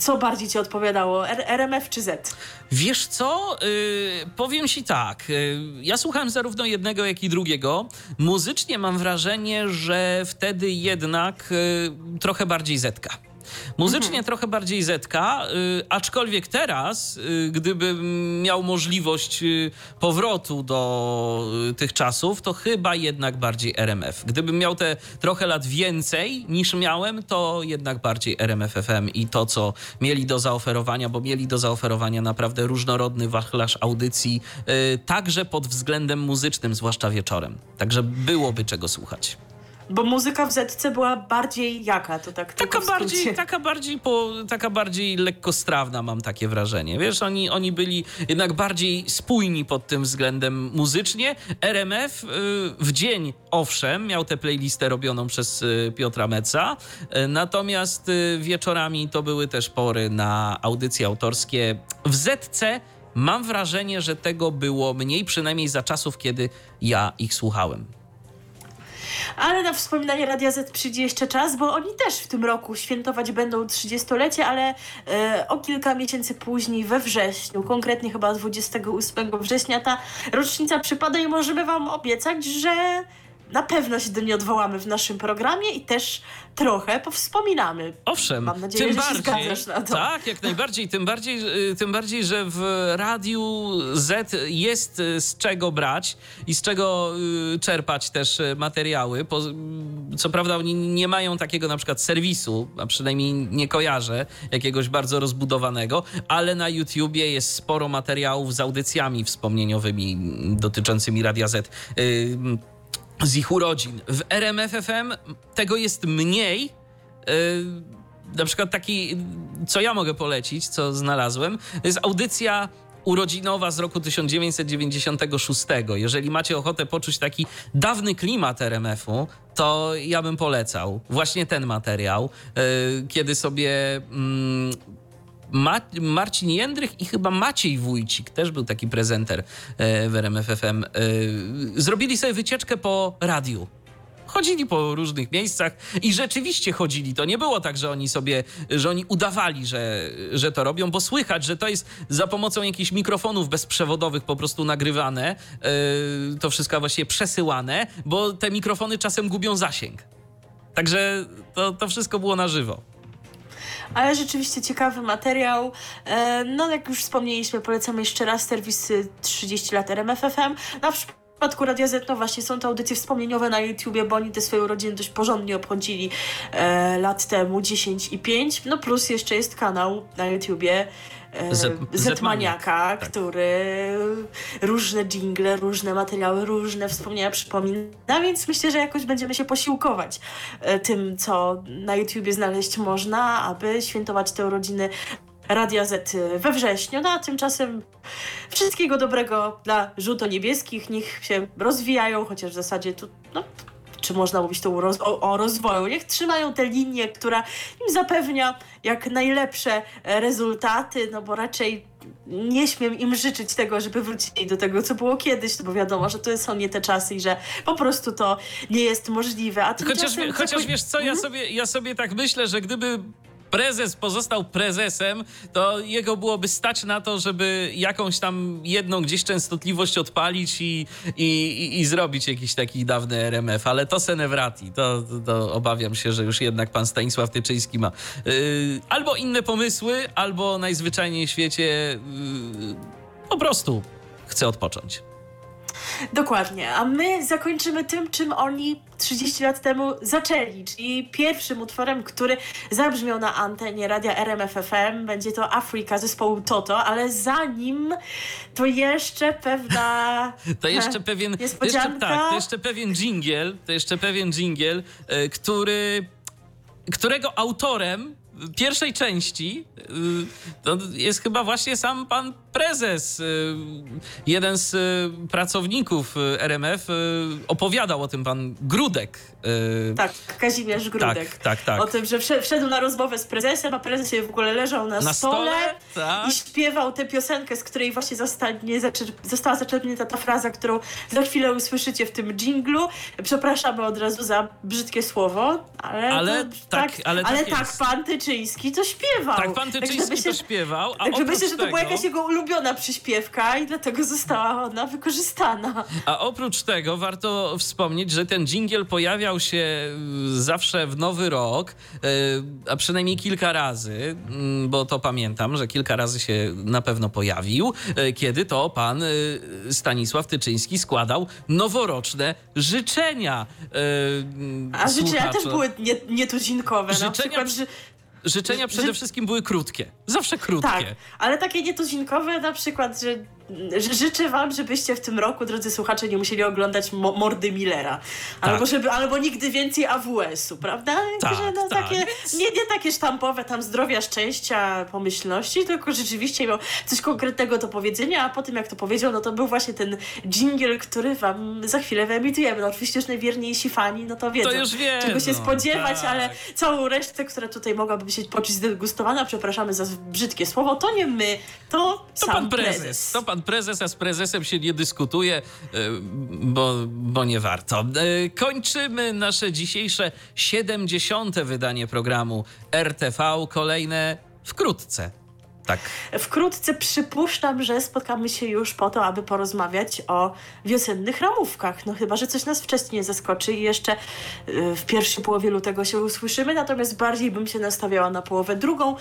co bardziej ci odpowiadało? R RMF czy Z? Wiesz co? Yy, powiem ci tak. Yy, ja słuchałem zarówno jednego, jak i drugiego. Muzycznie mam wrażenie, że wtedy jednak yy, trochę bardziej Zetka. Muzycznie mhm. trochę bardziej Zetka, y, aczkolwiek teraz, y, gdybym miał możliwość y, powrotu do tych czasów, to chyba jednak bardziej RMF. Gdybym miał te trochę lat więcej niż miałem, to jednak bardziej RMF FM i to, co mieli do zaoferowania, bo mieli do zaoferowania naprawdę różnorodny wachlarz audycji, także pod względem muzycznym, zwłaszcza wieczorem. Także byłoby czego słuchać. Bo muzyka w Zetce była bardziej jaka? To tak taka bardziej, taka bardziej, po, taka bardziej lekkostrawna mam takie wrażenie. Wiesz, oni, oni byli jednak bardziej spójni pod tym względem muzycznie. RMF y, w dzień, owszem, miał tę playlistę robioną przez y, Piotra Meca, y, natomiast wieczorami to były też pory na audycje autorskie. W Zetce mam wrażenie, że tego było mniej, przynajmniej za czasów, kiedy ja ich słuchałem. Ale na wspominanie Radia Z przyjdzie jeszcze czas, bo oni też w tym roku świętować będą 30-lecie, ale e, o kilka miesięcy później, we wrześniu, konkretnie chyba 28 września, ta rocznica przypada i możemy Wam obiecać, że na pewno się do niej odwołamy w naszym programie i też trochę powspominamy. Owszem, Mam nadzieję, tym że się bardziej. zgadzasz na to. Tak, jak najbardziej. Tym bardziej, y, tym bardziej, że w Radiu Z jest y, z czego brać i z czego y, czerpać też materiały. Co prawda oni nie mają takiego na przykład serwisu, a przynajmniej nie kojarzę jakiegoś bardzo rozbudowanego, ale na YouTubie jest sporo materiałów z audycjami wspomnieniowymi dotyczącymi Radia Z. Z ich urodzin. W RMFFM tego jest mniej. Yy, na przykład taki, co ja mogę polecić, co znalazłem, to jest audycja urodzinowa z roku 1996. Jeżeli macie ochotę poczuć taki dawny klimat RMF-u, to ja bym polecał właśnie ten materiał, yy, kiedy sobie mm, Ma Marcin Jędrych i chyba Maciej Wójcik, też był taki prezenter e, w RMFFM, e, zrobili sobie wycieczkę po radiu. Chodzili po różnych miejscach i rzeczywiście chodzili. To nie było tak, że oni sobie, że oni udawali, że, że to robią, bo słychać, że to jest za pomocą jakichś mikrofonów bezprzewodowych po prostu nagrywane, e, to wszystko właściwie przesyłane, bo te mikrofony czasem gubią zasięg. Także to, to wszystko było na żywo. Ale rzeczywiście ciekawy materiał. E, No, jak już wspomnieliśmy, polecamy jeszcze raz serwis y, 30 lat RMFFM. Na przypadku Radia Z, no właśnie, są to audycje wspomnieniowe na YouTubie, bo oni te swoje urodziny dość porządnie obchodzili e, lat temu, 10 i 5. No plus jeszcze jest kanał na YouTubie Zetmaniaka, tak. który różne jingle, różne materiały, różne wspomnienia przypomina, więc myślę, że jakoś będziemy się posiłkować e, tym, co na YouTubie znaleźć można, aby świętować te urodziny Radia Z we wrześniu. No a tymczasem wszystkiego dobrego dla żółto-niebieskich. Niech się rozwijają, chociaż w zasadzie tu, no, czy można mówić tu o, roz- o, o rozwoju. Niech trzymają tę linię, która im zapewnia jak najlepsze e, rezultaty, no bo raczej nie śmiem im życzyć tego, żeby wrócili do tego, co było kiedyś, no bo wiadomo, że to są nie te czasy i że po prostu to nie jest możliwe. A Chociaż, chociaż wiesz co, ja sobie, ja sobie tak myślę, że gdyby prezes pozostał prezesem, to jego byłoby stać na to, żeby jakąś tam jedną gdzieś częstotliwość odpalić i, i, i, zrobić jakiś taki dawny RMF, ale to senewrati, to, to, to obawiam się, że już jednak pan Stanisław Tyczyński ma. Yy, albo inne pomysły, albo najzwyczajniej w świecie yy, po prostu chce odpocząć. Dokładnie, a my zakończymy tym, czym oni 30 lat temu zaczęli, czyli pierwszym utworem, który zabrzmiał na antenie radia RMFFM. Będzie to Afryka zespołu Toto, ale zanim to jeszcze pewna To jeszcze pewien, to jeszcze, niespodzianka. tak, to jeszcze pewien dżingiel, to jeszcze pewien dżingiel, e, który, którego autorem pierwszej części e, to jest chyba właśnie sam pan prezes. e, Jeden z e, pracowników RMF opowiadał o tym pan Grudek. Tak, Kazimierz Grudek. Tak, tak, tak. O tym, że wszedł, na rozmowę z prezesem, a prezes w ogóle leżał na, Na stole? Tak. i śpiewał tę piosenkę, z której właśnie zostanie została zaczerpnięta ta fraza, którą za chwilę usłyszycie w tym dżinglu. Przepraszamy od razu za brzydkie słowo, ale, Ale to, tak, ale tak tak jest. pan Tyczyński to śpiewał. Tak, pan Także Tyczyński myślę, to śpiewał, a myślę, że to była jakaś jego ulubiona przyśpiewka i dlatego została ona wykorzystana. A oprócz tego warto wspomnieć, że ten dżingiel pojawiał się y, zawsze w Nowy Rok, y, a przynajmniej kilka razy, mm, bo to pamiętam, że kilka razy się na pewno pojawił, y, kiedy to pan Stanisław Tyczyński składał noworoczne życzenia. A życzenia też były nie, nietuzinkowe. Na Życzenia- przykład, że Życzenia przede wszystkim były krótkie. Zawsze krótkie. Tak, ale takie nietuzinkowe na przykład, że życzę wam, żebyście w tym roku, drodzy słuchacze, nie musieli oglądać mo mordy Millera. Albo, Tak. żeby, albo nigdy więcej AWS-u, prawda? Tak, że no, tak, takie, nie, nie takie sztampowe tam zdrowia, szczęścia, pomyślności, tylko rzeczywiście miał coś konkretnego do powiedzenia, a po tym jak to powiedział, no to był właśnie ten jingle, który wam za chwilę wyemitujemy. No oczywiście już najwierniejsi fani, no to wiedzą, już wiedzą, czego się spodziewać, tak. ale całą resztę, która tutaj mogłaby się poczuć zdegustowana, przepraszamy za brzydkie słowo, to nie my, to, To sam pan prezes. To pan prezes, a z prezesem się nie dyskutuje, y, bo, bo nie warto. Y, Kończymy nasze dzisiejsze 70. wydanie programu RTV. Kolejne wkrótce. Tak. Wkrótce przypuszczam, że spotkamy się już po to, aby porozmawiać o wiosennych ramówkach. No chyba, że coś nas wcześniej nie zaskoczy i jeszcze y, w pierwszej połowie lutego się usłyszymy, natomiast bardziej bym się nastawiała na połowę drugą.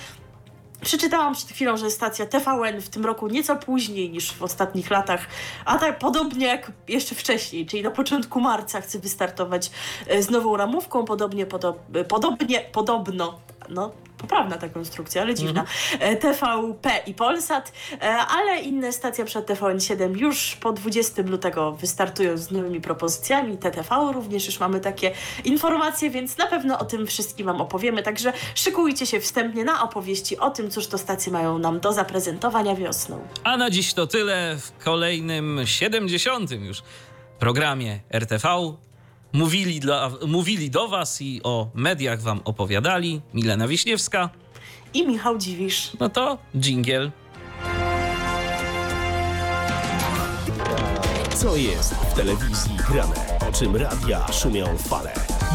Przeczytałam przed chwilą, że stacja TVN w tym roku nieco później niż w ostatnich latach, a tak podobnie jak jeszcze wcześniej, czyli na początku marca chce wystartować e, z nową ramówką, podobnie, podob, podobnie, podobno, no poprawna ta konstrukcja, ale dziwna, e, TVP i Polsat, e, ale inne stacje, przed TVN7 już po 20 lutego wystartują z nowymi propozycjami, TTV również już mamy takie informacje, więc na pewno o tym wszystkim Wam opowiemy, także szykujcie się wstępnie na opowieści o tym, cóż to stacje mają nam do zaprezentowania wiosną. A na dziś to tyle w kolejnym 70. już programie RTV. Mówili, dla, mówili do Was i o mediach Wam opowiadali Milena Wiśniewska. I Michał Dziwisz. No to dżingiel. Co jest w telewizji grane? O czym radia szumią fale?